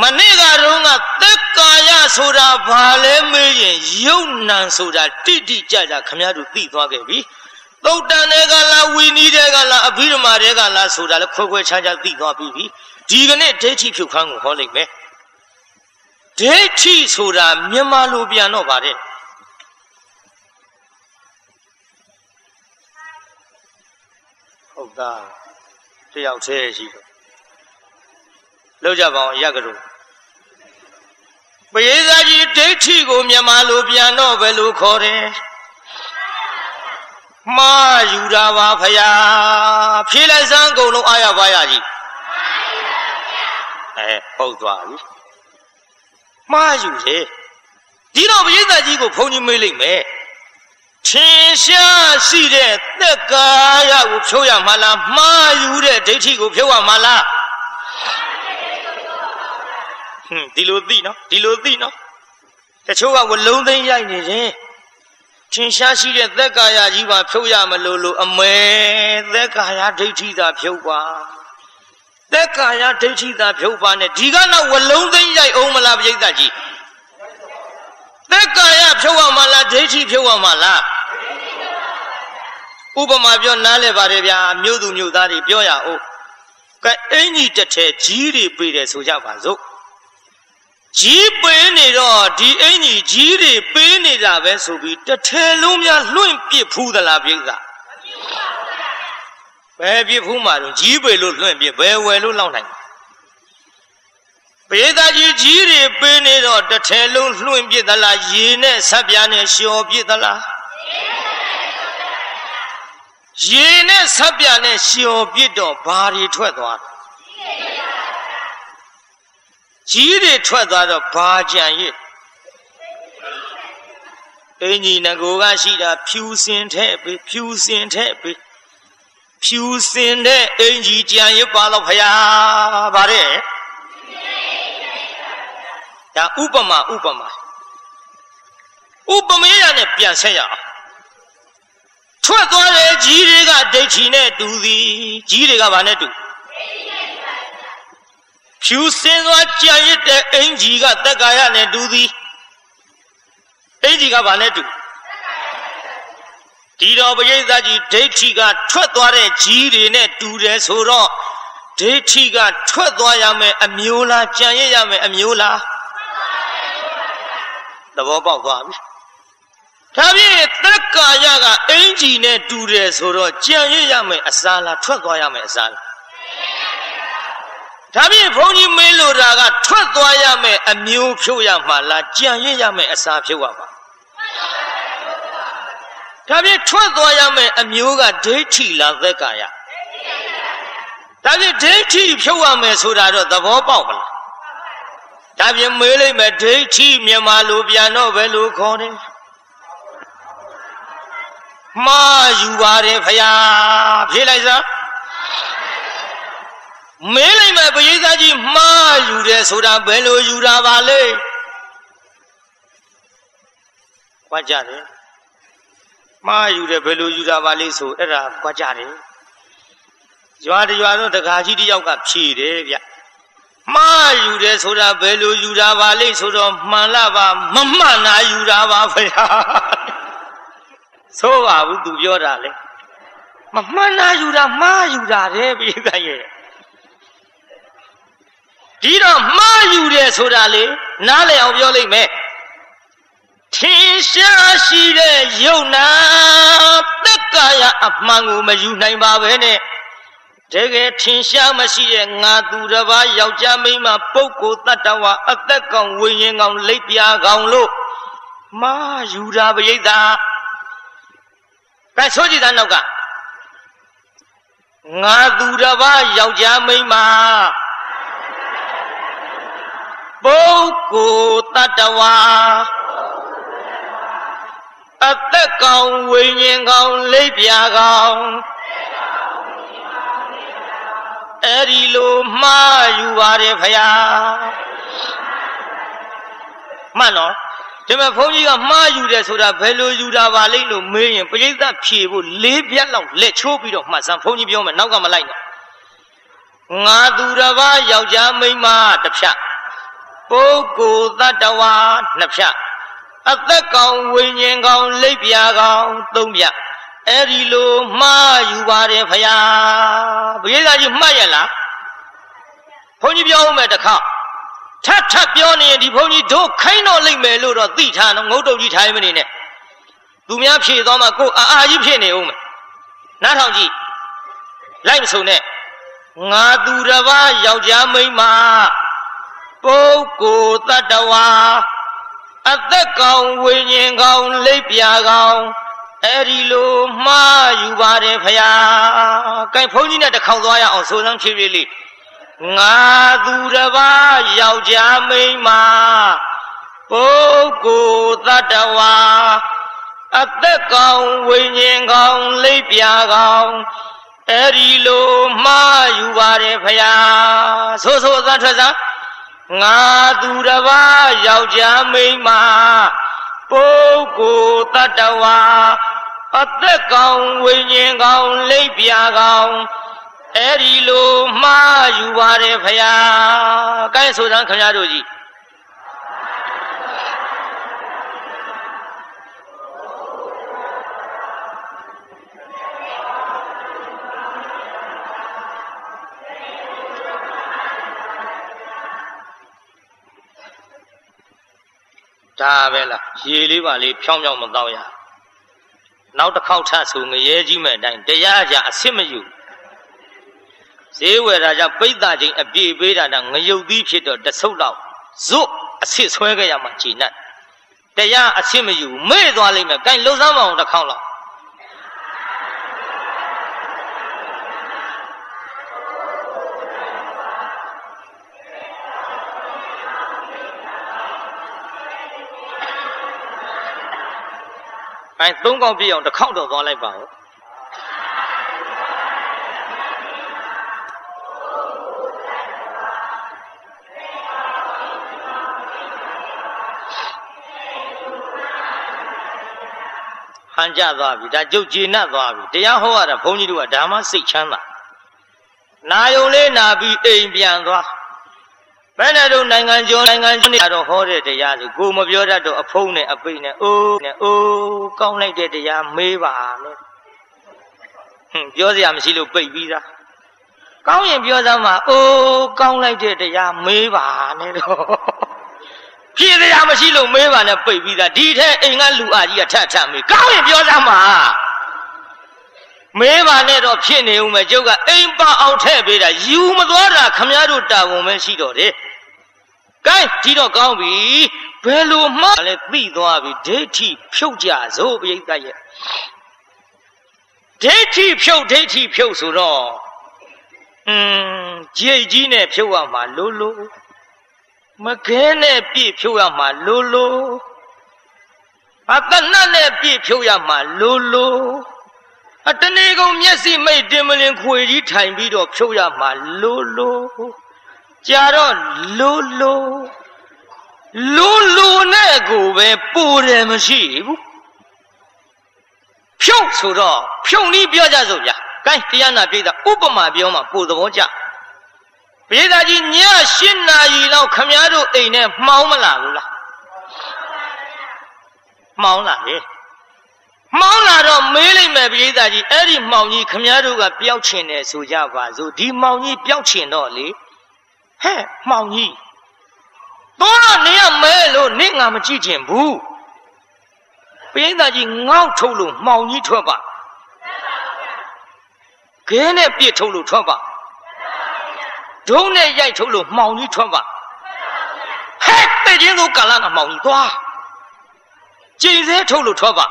မနေ့ကတော့ကသက်ကာယဆိုတာဘာလဲမေးရင်ရုပ်နံဆိုတာတိတိကျကျခမည်းတော်သိသွားခဲ့ပြီ သုတ်တန်တွေကလားဝီနီးတွေကလားအဘိဓမ္မာတွေကလားဆိုတာလည်းခွဲခွဲခြားခြားသိသွားပြီဒီကနေ့ဒိဋ္ဌိဖြုတ်ခန်းကိုဟောလိုက်မယ်ဒိဋ္ဌိဆိုတာမြန်မာလိုပြန်တော့ပါတယ်ဟုတ်သားတယောက်သေးရှိတော့လောက်ကြပါအောင်ရကြလို့ပရိသတ်ကြီးဒိဋ္ဌိကိုမြန်မာလိုပြန်တော့ဘယ်လိုခေါ်တယ် မှားယူတာပါဖယားဖြေလိုက်စမ်းကုန်လုံးအားရပါရကြီးအဲဟုတ်သွားပြီမှားယူတယ်ဒီတော့ပရိသတ်ကြီးကိုဘုန်းကြီးမေးလိုက်မယ်ထင်ရှားရှိတဲ့သက်ကာယကိုဖြုတ်ရမှာလားမှားယူတဲ့ဒိဋ္ဌိကိုဖြုတ်ရမှာလားဟွန်းဒီလိုသိနော်ဒီလိုသိနော်တချို့ကဝလုံးသိမ်းရိုက်နေတယ် ထင်ရှားရှိတဲ့သက်ကာယကြီးပါဖြုတ်ရမလို့လို့အမဲသက်ကာယဒိဋ္ဌိသာဖြုတ်ပါသက်ကာယဒိဋ္ဌိသာဖြုတ်ပါနဲ့ဒီကနောက်ဝလုံးသိမ့်ရိုက်အောင်မလားပြိဿကြီးသက်ကာယဖြုတ်အောင်မလားဒိဋ္ဌိဖြုတ်အောင်မလားဥပမာပြောနားလဲပါတယ်ဗျာမြို့သူမြို့သားတွေပြောရအောင်ကဲအင်ကြီးတစ်ထည်ကြီးတွေပေးတယ်ဆိုကြပါစို့ ကြီးပေးနေတော့ဒီအင်ကြီးကြီးတွေပေးနေတာပဲဆိုပြီးတစ်ထည်လုံးများလွင့်ပစ်ဖူးသလားပြိဿဘယ်ပြစ်ဖူးမှာတော့ကြီးပေလို့လွင့်ပြဘယ်ဝယ်လို့လောက်နိုင်ပေသားကြီးကြီးတွေပေးနေတော့တစ်ထဲလုံးလွင့်ပြသလားရေနဲ့ဆက်ပြားနဲ့လျှော်ပြသလားရေနဲ့ဆက်ပြနဲ့လျှော်ပြစ်တော့ဘာတွေထွက်သွား ကြီးတွေထွက်သွားတော့ဘာကြံရစ်အင်ကြီးငကိုကရှိတာဖြူစင်ထဲပေးဖြူစင်ထဲပေးဖြူစင်တဲ့အင်ကြီးကြံရစ်ပါတော့ဖရာဗါတဲ့ဒါဥပမာဥပမာဥပမေရနဲ့ပြန်ဆက်ရအောင်ထွက်သွားတဲ့ကြီးတွေကဒိဋ္ဌိနဲ့တူသည်ကြီးတွေကဘာနဲ့တူ ဖြူစင်သွားကြံရစ်တဲ့အင်ကြီးကတက္ကာယနဲ့တူသည်အင်ကြီးကဘာနဲ့တူဒီတော်ပရိသတ်ကြီးဒိဋ္ဌိကထွက်သွားတဲ့ကြီးတွေနဲ့တူတယ်ဆိုတော့ဒိဋ္ဌိကထွက်သွားရမယ်အမျိုးလားကြံရစ်ရမယ်အမျိုးလားသဘောပေါက်သွားပြီဒါဖြင့်တက္ကာယကအင်ဂျီနဲ့တူတယ်ဆိုတော့ကြံရရမယ်အစားလားထွက်သွားရမယ်အစားလား ဒါဖြင့်ဘုန်းကြီးမေးလို့တာကထွက်သွားရမယ်အမျိုးဖြုတ်ရမှာလားကြံရရမယ်အစားဖြုတ်ရမှာဒါဖြင့်ထွက်သွားရမယ်အမျိုးကဒိဋ္ဌိလားသက်ကာယဒါဖြင့်ဒိဋ္ဌိဖြုတ်ရမယ်ဆိုတာတော့သဘောပေါက်ပါလားဒါဖြင့်မေးလိုက်မယ်ဒိဋ္ဌိမြန်မာလိုပြန်တော့ဘယ်လိုခေါ်တယ်မှားယူပါတယ်ဖယားဖြေလိုက်စမ်း မေးလိုက်မယ်ပရိသတ်ကြီးမှားယူတယ်ဆိုတာဘယ်လိုယူတာပါလဲကြွားကြတယ်မှားယူတယ်ဘယ်လိုယူတာပါလဲဆိုအဲ့ဒါကြွားကြတယ်ရွာတရွာတော့တကာကြီးတယောက်ကဖြေတယ်ဗျမှားယူတယ်ဆိုတာဘယ်လိုယူတာပါလဲဆိုတော့မှန်လားပါမမှန်တာယူတာပါဖယားဆိုးပါဘူးသူပြောတာလေမမှန်တာယူတာမှားယူတာတဲ့ပြိဿရဲ့ ဒီတော့မှားယူတယ်ဆိုတာလေနားလည်အောင်ပြောလိုက်မယ်ထင်ရှားရှိတဲ့ယုံနာသက်ကာယအမှန်ကိုမယူနိုင်ပါပဲနဲ့တကယ်ထင်ရှားမရှိတဲ့ငါသူတစ်ပါးယောက်ျားမိန်းမပုဂ္ဂိုလ်တ attva အသက်ကောင်ဝိညာဉ်ကောင်လက်ပြာကောင်လို့မာယူတာပရိသတ်ကဲဆိုကြည့်သားနောက်ကငါသူတစ်ပါးယောက်ျားမိန်းမ ပုဂ္ဂိုလ်တ attva အသက်ကောင်ဝိညာဉ်ကောင်လိပ်ပြာကောင်အဲ့ဒီလိုမှားယူပါတယ်ဖယားမှန်နော်ဒီမှာဘုန်းကြီးကမှားယူတယ်ဆိုတာဘယ်လိုယူတာပါလိမ့်လို့မေးရင်ပရိသတ်ဖြေဖို့လေးပြက်လောက်လက်ချိုးပြီးတော့မှတ်စမ်းဘုန်းကြီးပြောမယ်နောက်ကမလိုက်နဲ့ငါသူတစ်ပါးယောက်ျားမိန်းမတစ်ဖြတ် ပုဂ္ဂိုလ်တ attva နှစ်ဖြတ်အသက်ကောင်ဝိညာဉ်ကောင်လိပ်ပြာကောင်သုံးပြအဲ့ဒီလိုမှားယူပါတယ်ဖယားပရိသတ်ကြီးမှတ်ရလားဘုန်းကြီးပြောဦးမယ်တခါထပ်ထပ်ပြောနေရင်ဒီဘုန်းကြီးတို့ခိုင်းတော့လိမ့်မယ်လို့တော့သိထားတော့ငုတ်တုတ်ကြီးထိုင်မနေနဲ့သူများဖြေသွားမှကိုအာအာကြီးဖြစ်နေဦးမယ်နားထောင်ကြည့်လိုက်မစုံနဲ့ငါသူတစ်ပါးယောက်ျားမိန်းမ ပုဂ္ဂိုလ်တ attva အသက်ကောင်ဝိညာဉ်ကောင်လိပ်ပြာကောင်အဲ့ဒီလိုမှားယူပါတယ်ဖယား။ကဲဘုန်းကြီးနဲ့တခေါင်သွားရအောင်ဆိုစမ်းဖြည်းဖြည်းလေးငါသူတစ်ပါးယောက်ျားမိန်းမပုဂ္ဂိုလ်တ attva အသက်ကောင်ဝိညာဉ်ကောင်လိပ်ပြာကောင်အဲ့ဒီလိုမှားယူပါတယ်ဖယားဆိုဆိုအသံထွက်စား ငါသူတစ်ပါးယောက်ျားမိန်းမပုဂ္ဂိုလ်တ attva အသက်ကောင်ဝိညာဉ်ကောင်လိပ်ပြာကောင်အဲ့ဒီလိုမှားယူပါတယ်ဖယားကဲဆိုစမ်းခင်ဗျားတို့ကြီး ဒါပဲလားရေလေးပါလေးဖြောင်းဖြောင်းမတော့ရနောက်တစ်ခေါက်ထဆိုငရဲကြီးမဲ့အတိုင်းတရားကြအစစ်မယူဈေးဝယ်တာကြောင့်ပိဋကချင်းအပြည့်ပေးတာတော့ငရုတ်သီးဖြစ်တော့တဆုပ်တော့ဇွတ်အစစ်ဆွဲခဲ့ရမှခြေနဲ့တရားအစစ်မယူမေ့သွားလိမ့်မယ်။ကဲလှုပ်ရှားမအောင်တစ်ခေါက်လောက် အဲသုံးកောင်ပြည့်အောင်တစ်ခေါက်တော့သွားလိုက်ပါဦးဟန်ကြသွားပြီဒါကြုတ်ကျေနပ်သွားပြီတရားဟောရတာဘုန်းကြီးတို့ကဒါမှစိတ်ချမ်းသာနာယုံလေးနာပြီးအိမ်ပြန်သွား ဘယ်နဲ့တော့နိုင်ငံကျော်နိုင်ငံကျော်နေတော့ဟောတဲ့တရားဆိုကိုမပြောတတ်တော့အဖုံးနဲ့အပိတ်နဲ့အိုးနဲ့အိုးကောင်းလိုက်တဲ့တရားမေးပါနဲ့ဟွန်းပြောစရာမရှိလို့ပိတ်ပြီးသားကောင်းရင်ပြောစမ်းပါအိုးကောင်းလိုက်တဲ့တရားမေးပါနဲ့တော့ဖြေစရာမရှိလို့မေးပါနဲ့ပိတ်ပြီးသားဒီထက်အိမ်ကလူအကြီးကထပ်ထပ်မေးကောင်းရင်ပြောစမ်းပါ မေးပါနဲ့တော့ဖြစ်နေဦးမယ်ကျုပ်ကအိမ်ပါအောင်ထည့်ပေးတာယူမသွားတာခမည်းတော်တာဝန်ပဲရှိတော့တယ်။ကဲဒီတော့ကောင်းပြီဘယ်လိုမှလည်းသိသွားပြီဒိဋ္ဌိဖြုတ်ကြစို့ပြိဿရဲ့ဒိဋ္ဌိဖြုတ်ဒိဋ္ဌိဖြုတ်ဆိုတော့อืมကြိတ်ကြီးနဲ့ဖြုတ်ရမှာလို့လို့မခဲနဲ့ပြည့်ဖြုတ်ရမှာလို့လို့အတနတ်နဲ့ပြည့်ဖြုတ်ရမှာလို့လို့ အတနေကုန်မျက်စိမိတ်တင်မလင်ခွေကြီးထိုင်ပြီးတော့ဖြုတ်ရမှာလို့လို့ကြာတော့လို့လို့လို့လို့နဲ့ကိုပဲပူတယ်မရှိဘူးဖြုတ်ဆိုတော့ဖြုတ်နည်းပြောကြစို့ဗျာ။ကိုင်းတရားနာပြိဿဥပမာပြောမှပိုသဘောကျ။ပြိဿကြီးည၈နာရီလောက်ခမည်းတော်အိမ်နဲ့မှောင်းမလာဘူးလား။မှောင်းလာလေ။ မှောင်းလာတော့မေးလိုက်မယ်ပြိဿကြီးအဲ့ဒီမှောင်ကြီးခမည်းတော်ကပျောက်ချင်တယ်ဆိုကြပါစို့ဒီမှောင်ကြီးပျောက်ချင်တော့လေဟဲ့မှောင်ကြီးတော့နေရမဲလို့နေငါမကြည့်ချင်ဘူးပြိဿကြီးငေါ့ထုတ်လို့မှောင်ကြီးထွက်ပါခဲနဲ့ပြစ်ထုတ်လို့ထွက်ပါဒုံးနဲ့ရိုက်ထုတ်လို့မှောင်ကြီးထွက်ပါဟဲ့တဲ့ချင်းသောကာလကမှောင်ကြီးသွားကျိန်စဲထုတ်လို့ထွက်ပါ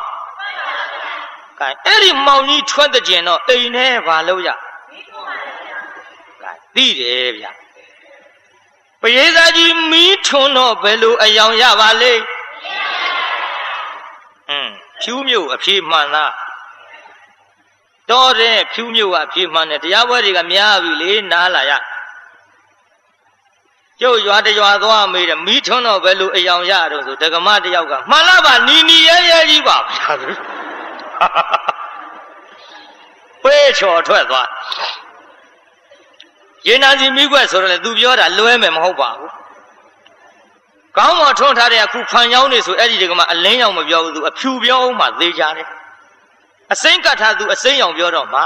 ကဲအဲ့ဒီမှောင်ကြီးထွက်တဲ့ကျင်တော့အိမ်ထဲဘာလို့ရကဲသိတယ်ဗျာပရိသတ်ကြီးမီးထွန်းတော့ဘယ်လိုအယောင်ရပါလဲอืมဖြူးမြို့အဖြေမှန်လားတော်တဲ့ဖြူးမြို့ကအဖြေမှန်တယ်တရားပွဲတွေကများပြီလေနားလာရကျုပ်ရွာတရွာသွားမေးတယ်မီးထွန်းတော့ဘယ်လိုအယောင်ရတော့ဆိုဒကမတယောက်ကမှန်လားပါနီနီရဲရဲကြီးပါဗျာ ပေးချော်ထွက်သွားရေနာစီမိခွက်ဆိုတော့လေသူပြောတာလွဲမယ်မဟုတ်ပါဘူးကောင်းမထွန်းထားတဲ့အခုဖန်ရောင်းနေဆိုအဲ့ဒီတကမှအလင်းရောင်မပြောဘူးသူအဖြူပြောအောင်မှသေးကြတယ်အစိမ့်ကတ်ထားသူအစိမ့်ရောင်ပြောတော့မှ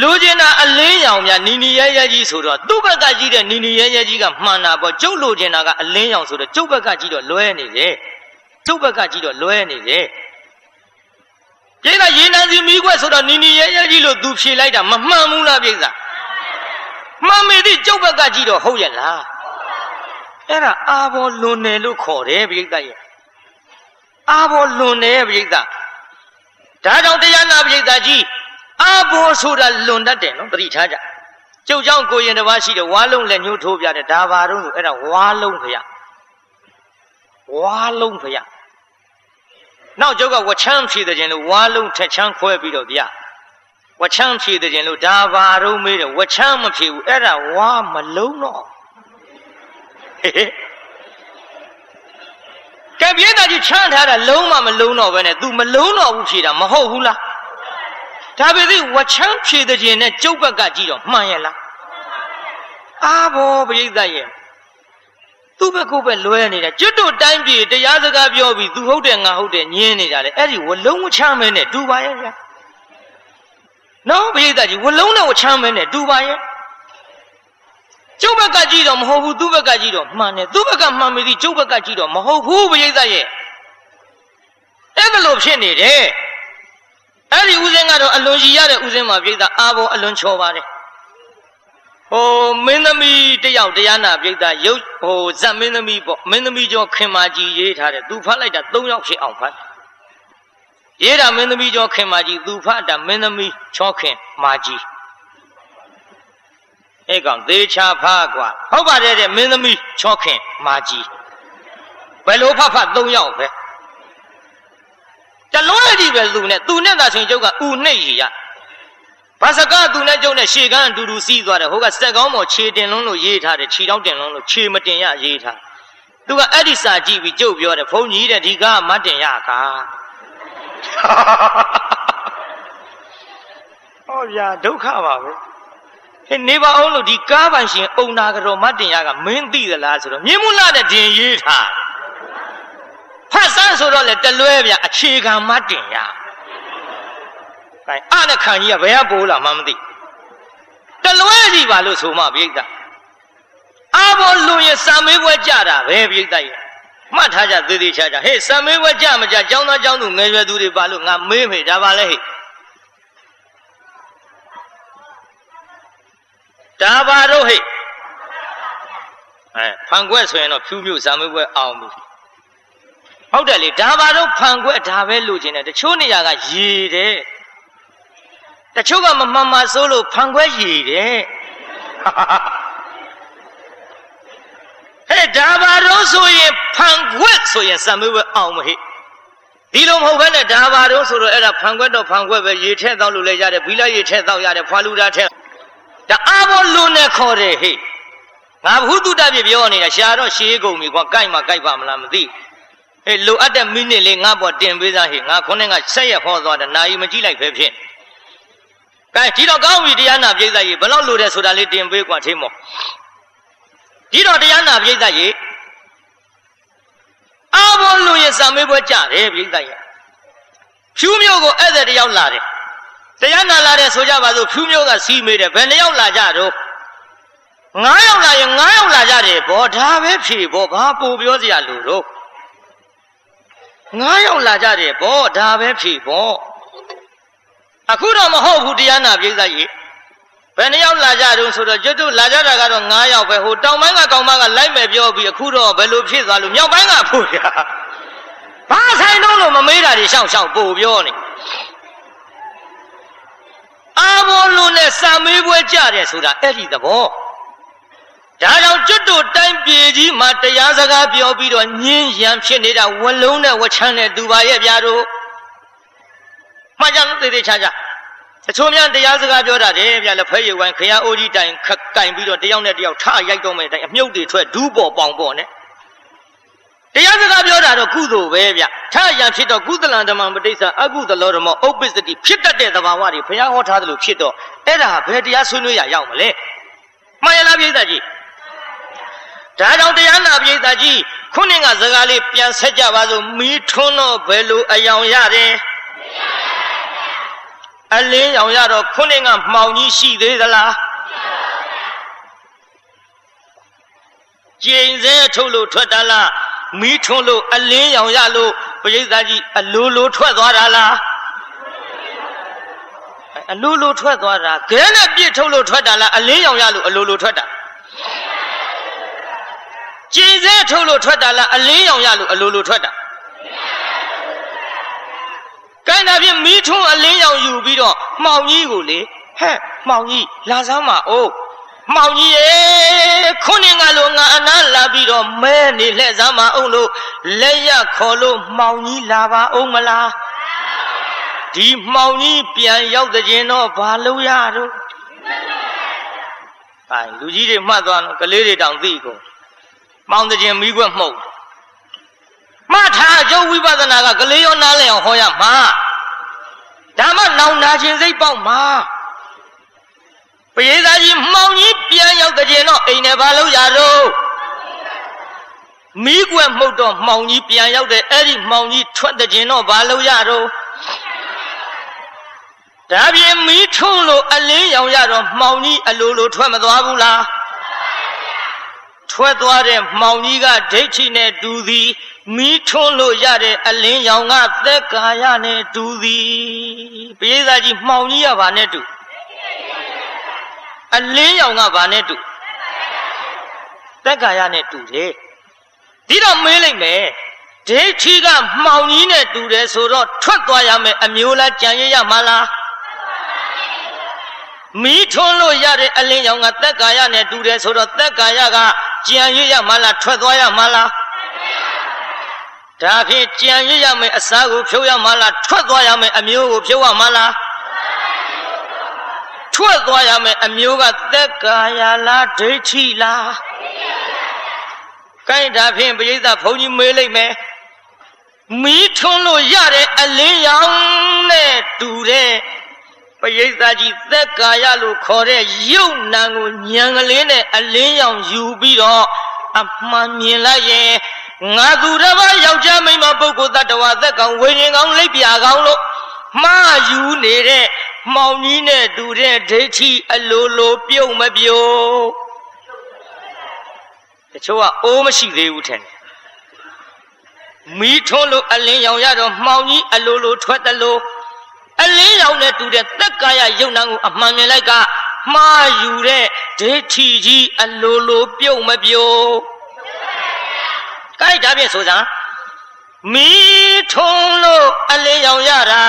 လူကျင်တာအလင်းရောင်များနီနီရဲရဲကြီးဆိုတော့သူ့ဘက်ကကြီးတဲ့နီနီရဲရဲကြီးကမှန်တာပေါ့ကျုပ်လူကျင်တာကအလင်းရောင်ဆိုတော့ကျုပ်ဘက်ကကြီးတော့လွဲနေတယ်ကျုပ်ဘက်ကကြီးတော့လွဲနေတယ် ပြိဿရေနံစီမိခွက်ဆိုတော့နီနီရဲရဲကြီးလို့သူဖြေလိုက်တာမမှန်ဘူးလားပြိဿမှန်မေသည့်ကျုပ်ဘက်ကကြည့်တော့ဟုတ်ရဲ့လားအဲ့ဒါအာဘောလွန်တယ်လို့ခေါ်တယ်ပြိဿရဲ့အာဘောလွန်တယ်ပြိဿဒါကြောင့်တရားနာပြိဿကြီးအာဘောဆိုတာလွန်တတ်တယ်နော်သတိထားကြကျုပ်ကြောင့်ကိုရင်တစ်ပါးရှိတယ်ဝါလုံးလည်းညှို့ထိုးပြတယ်ဒါပါတော့ဆိုအဲ့ဒါဝါလုံးခရဝါလုံးခရ နောက်ကျုပ်ကဝချမ်းဖြည့်တဲ့ခြင်းလို့ဝါလုံးထက်ချမ်းခွဲပြီးတော့ဗျာဝချမ်းဖြည့်တဲ့ခြင်းလို့ဒါပါတော့မေးတယ်ဝချမ်းမဖြည့်ဘူးအဲ့ဒါဝါမလုံးတော့ကဲပြင်းတာကြီးချမ်းထားတာလုံးမမလုံးတော့ပဲနဲ့ तू မလုံးတော့ဘူးဖြည့်တာမဟုတ်ဘူးလားဒါပေမဲ့ဝချမ်းဖြည့်တဲ့ခြင်းနဲ့ကျုပ်ဘက်ကကြည့်တော့မှန်ရဲ့လားအာဘောပရိသတ်ရဲ့ သူ့ဘက်ကိုပဲလွဲနေတာကျွတ်တို့တိုင်းပြည်တရားစကားပြောပြီးသူဟုတ်တယ်ငါဟုတ်တယ်ညင်းနေတာလေအဲ့ဒီဝလုံးဝချမ်းမဲနဲ့တူပါရဲ့ဗျာနော်ပရိသတ်ကြီးဝလုံးနဲ့ဝချမ်းမဲနဲ့တူပါရဲ့ကျုပ်ဘက်ကကြည့်တော့မဟုတ်ဘူးသူ့ဘက်ကကြည့်တော့မှန်တယ်သူ့ဘက်ကမှန်ပြီဒီကျုပ်ဘက်ကကြည့်တော့မဟုတ်ဘူးပရိသတ်ရဲ့အဲ့ဒါလို့ဖြစ်နေတယ်အဲ့ဒီဥစဉ်ကတော့အလွန်ကြီးရတဲ့ဥစဉ်မှာပြိဿအာဘောအလွန်ချော်ပါတယ် ဟိုမင်းသမီးတယောက်တရားနာပြိဿရုပ်ဟိုဇက်မင်းသမီးပေါ့မင်းသမီးကျော်ခင်မာကြီးရေးထားတယ်သူဖတ်လိုက်တာ၃ယောက်ဖြစ်အောင်ဖတ်ရေးတာမင်းသမီးကျော်ခင်မာကြီးသူဖတ်တာမင်းသမီးချောခင်မာကြီးအဲ့ကောင်သေချာဖတ်กว่าဟုတ်ပါတယ်တဲ့မင်းသမီးချောခင်မာကြီးဘယ်လိုဖတ်ဖတ်၃ယောက်ပဲ တလုံးအကြည့်ပဲသူနဲ့သူနဲ့သာဆိုရင်ကျုပ်ကဥနှိပ်ရရ ဘာစကားသူနဲ့ကျုပ်နဲ့ရှေကန်းအတူတူစီးသွားတယ်ဟိုကစက်ကောင်းပေါ်ခြေတင်လုံးလို့ရေးထားတယ်ခြေတောင်းတင်လုံးလို့ခြေမတင်ရရေးထားသူကအဲ့ဒီစာကြည့်ပြီးကျုပ်ပြောတယ်ဘုန်းကြီးတဲ့ဒီကားမတင်ရကားဟောဗျာဒုက္ခပါပဲဟဲ့နေပါအောင်လို့ဒီကားပိုင်ရှင်အုံနာကြောမတင်ရကမင်းသိသလားဆိုတော့မြင်းမလာတဲ့တင်ရေးထားဖတ်စမ်းဆိုတော့လေတလွဲဗျအခြေခံမတင်ရ ကဲအနဲ့ခံကြီးကဘယ်ကပိုးလာမှမသိတလွဲစီပါလို့ဆိုမှပြိဿအာဘောလူရင်စံမေးပွဲကြတာပဲပြိဿရဲ့မှတ်ထားကြသေးသေးချာချာဟေးစံမေးပွဲကြမကြကျောင်းသားကျောင်းသူငယ်ရွယ်သူတွေပါလို့ငါမေးမေးဒါပါလဲဟေးဒါပါတော့ဟဲ့အဲဖန်ခွက်ဆိုရင်တော့ဖြူးဖြူးဇာမေးပွဲအောင်ပြီဟုတ်တယ်လေဒါပါတော့ဖန်ခွက်ဒါပဲလိုချင်တယ်တချို့နေရာကရေတယ် တချို့ကမမှန်မှစိုးလို့ဖန်ခွက်ရေတယ်ဟဲ့ဒါပါတော့ဆိုရင်ဖန်ခွက်ဆိုရင်ဇာမေးပွဲအောင်မဟဲ့ဒီလိုမဟုတ်ဘဲနဲ့ဒါပါတော့ဆိုတော့အဲ့ဒါဖန်ခွက်တော့ဖန်ခွက်ပဲရေထက်တော့လို့လည်းရတယ်ဘီလာရေထက်တော့ရတယ်ဖွာလူတာထက်ဒါအာဘောလွန်နဲ့ခေါ်တယ်ဟေ့ငါဘုသူတပြပြောနေတာရှာတော့ရှေးကုန်ပြီကွာကြိုက်မှကြိုက်ပါမလားမသိဟေးလိုအပ်တဲ့မိနစ်လေးငါပေါ်တင်ပေးသားဟေ့ငါခုနှစ်ကဆက်ရဟောသွားတယ်နာယီမကြည့်လိုက်ပဲဖြစ် ကဲဒီတော့ကောင်းပြီတရားနာပြိဿကြီးဘလောက်လိုတယ်ဆိုတာလေးတင်ပေးကွာထေးမောဒီတော့တရားနာပြိဿကြီးအာဘောလူရဲ့စာမေးပွဲကြတယ်ပြိဿကြီးဖြူးမျိုးကိုဧည့်သည်တယောက်လာတယ်တရားနာလာတဲ့ဆိုကြပါစို့ဖြူးမျိုးကစီးမေးတယ်ဘယ်နှယောက်လာကြတော့ငါးယောက်လာရင်ငါးယောက်လာကြတယ်ဗောဒါပဲဖြေဗောဘာပိုပြောစရာလို့တော့ငါးယောက်လာကြတယ်ဗောဒါပဲဖြေဗော အခုတော့မဟုတ်ဘူးတရားနာပြိဿကြီးဘယ်နှယောက်လာကြတုံးဆိုတော့ကျွတ်တို့လာကြတာကတော့9ယောက်ပဲဟိုတောင်ပိုင်းကကောင်မကလိုက်မယ်ပြောပြီးအခုတော့ဘယ်လိုဖြစ်သွားလို့မြောက်ပိုင်းကဖို့ရဘာဆိုင်တော့လို့မမေးတာတွေရှောက်ရှောက်ပို့ပြောနေအာဘောလုံးနဲ့စာမေးပွဲကြတယ်ဆိုတာအဲ့ဒီသဘောဒါကြောင့်ကျွတ်တို့တိုင်းပြည်ကြီးမှာတရားစကားပြောပြီးတော့ညင်းရံဖြစ်နေတာဝလုံးနဲ့ဝချမ်းနဲ့သူပါရဲ့ဗျာတို့ မှကြသေးသေးချာချာတချို့များတရားစကားပြောတာတယ်ဗျာလက်ဖဲရည်ဝိုင်းခရအိုးကြီးတိုင်ခက်ကင်ပြီးတော့တယောက်နဲ့တယောက်ထရိုက်တော့မယ်တိုင်အမြုပ်တွေထွက်ဒူးပေါ်ပေါင်ပေါ်နဲ့တရားစကားပြောတာတော့ကုသိုလ်ပဲဗျထရံဖြစ်တော့ကုသလံဓမ္မပဋိစ္စအကုသလောဓမ္မဥပ္ပစ္စတိဖြစ်တတ်တဲ့သဘာဝတွေဘုရားဟောထားသလိုဖြစ်တော့အဲ့ဒါဘယ်တရားဆွေးနွေးရရောက်မလဲမှန်ရလားပြိဿကြီးဒါကြောင့်တရားနာပြိဿကြီးခုနှစ်ကစကားလေးပြန်ဆက်ကြပါစို့မီးထွန်းတော့ဘယ်လိုအယောင်ရတယ် အလင်းရောင်ရတော့ခုနှစ်ကမှောင်ကြီးရှိသေးသလားကျိန်စဲထုတ်လို့ထွက်တာလားမီးထွန်းလို့အလင်းရောင်ရလို့ပရိသတ်ကြီးအလိုလိုထွက်သွားတာလားအလိုလိုထွက်သွားတာခဲနဲ့ပြစ်ထုတ်လို့ထွက်တာလားအလင်းရောင်ရလို့အလိုလိုထွက်တာကျိန်စဲထုတ်လို့ထွက်တာလားအလင်းရောင်ရလို့အလိုလိုထွက်တာ ကိုင်းတာဖြင့်မီးထွန်းအလင်းရောင်ယူပြီးတော့မှောင်ကြီးကိုလေဟဲ့မှောင်ကြီးလာစမ်းပါအိုးမှောင်ကြီးရေခုနှစ်ကလိုငါအနားလာပြီးတော့မဲနေလှဲ့စမ်းပါအောင်လို့လက်ရခေါ်လို့မှောင်ကြီးလာပါအောင်မလားဒီမှောင်ကြီးပြန်ရောက်တဲ့ကျင်တော့ဘာလို့ရတော့အဲလူကြီးတွေမှတ်သွားတော့ကလေးတွေတောင်သိကုန်မှောင်တဲ့ကျင်မိခွက်မှုတ် မှတ်ထားအကျိုးဝိပဿနာကကလေးရောနားလည်အောင်ဟောရမှာဒါမှနောင်နာခြင်းစိတ်ပေါက်မှာပရိသတ်ကြီးမှောင်ကြီးပြန်ရောက်တဲ့ကျင်တော့အိမ်နဲ့ဘာလို့ရတော့မိကွက်မှုတ်တော့မှောင်ကြီးပြန်ရောက်တဲ့အဲ့ဒီမှောင်ကြီးထွက်တဲ့ကျင်တော့ဘာလို့ရတော့ဒါပြင်မီးထုံးလို့အလင်းရောင်ရတော့မှောင်ကြီးအလိုလိုထွက်မသွားဘူးလားထွက်သွားတဲ့မှောင်ကြီးကဒိဋ္ဌိနဲ့တူသည် မီးထွန်းလို့ရတဲ့အလင်းရောင်ကသက်ကာယနဲ့တူသည်ပိဋကကြီးမှောင်ကြီးကဘာနဲ့တူအလင်းရောင်ကဘာနဲ့တူသက်ကာယနဲ့တူတယ်ဒီတော့မေးလိုက်မယ်ဒိဋ္ဌိကမှောင်ကြီးနဲ့တူတယ်ဆိုတော့ထွက်သွားရမယ်အမျိုးလားကြံရရမှာလားမီးထွန်းလို့ရတဲ့အလင်းရောင်ကသက်ကာယနဲ့တူတယ်ဆိုတော့သက်ကာယကကြံရရမှာလားထွက်သွားရမှာလား ဒဒါဖြင့်ကြံရရမယ်အစားကိုဖြုတ်ရမှာလားထွက်သွားရမယ်အမျိုးကိုဖြုတ်ရမှာလားထွက်သွားရမယ်အမျိုးကသက်ကာယလားဒိဋ္ဌိလားကိုင်းဒါဖြင့်ပရိသတ်ဘုန်းကြီးမေးလိုက်မယ်မီးထွန်းလို့ရတဲ့အလင်းရောင်နဲ့တူတဲ့ပရိသတ်ကြီးသက်ကာယလို့ခေါ်တဲ့ရုပ်နာကိုညံကလေးနဲ့အလင်းရောင်ယူပြီးတော့အမှန်မြင်လိုက်ရင် ငါသူတစ်ပါးယောက်ျားမိန်းမပုဂ္ဂိုလ်တ attva သက်ကောင်ဝိညာဉ်ကောင်လိပ်ပြာကောင်လို့မှားယူနေတဲ့မှောင်ကြီးနဲ့တူတဲ့ဒိဋ္ဌိအလိုလိုပြုတ်မပြုတ်တချို့ကအိုးမရှိသေးဘူးထင်တယ်မီးထွန်းလို့အလင်းရောင်ရတော့မှောင်ကြီးအလိုလိုထွက်တယ်လို့အလင်းရောင်နဲ့တူတဲ့သက်ကာယယုံနာကိုအမှန်မြင်လိုက်ကမှားယူတဲ့ဒိဋ္ဌိကြီးအလိုလိုပြုတ်မပြုတ် ကိုက်ဒါဖြင့်ဆိုစမ်းမီးထုံးလို့အလင်းရောင်ရတာ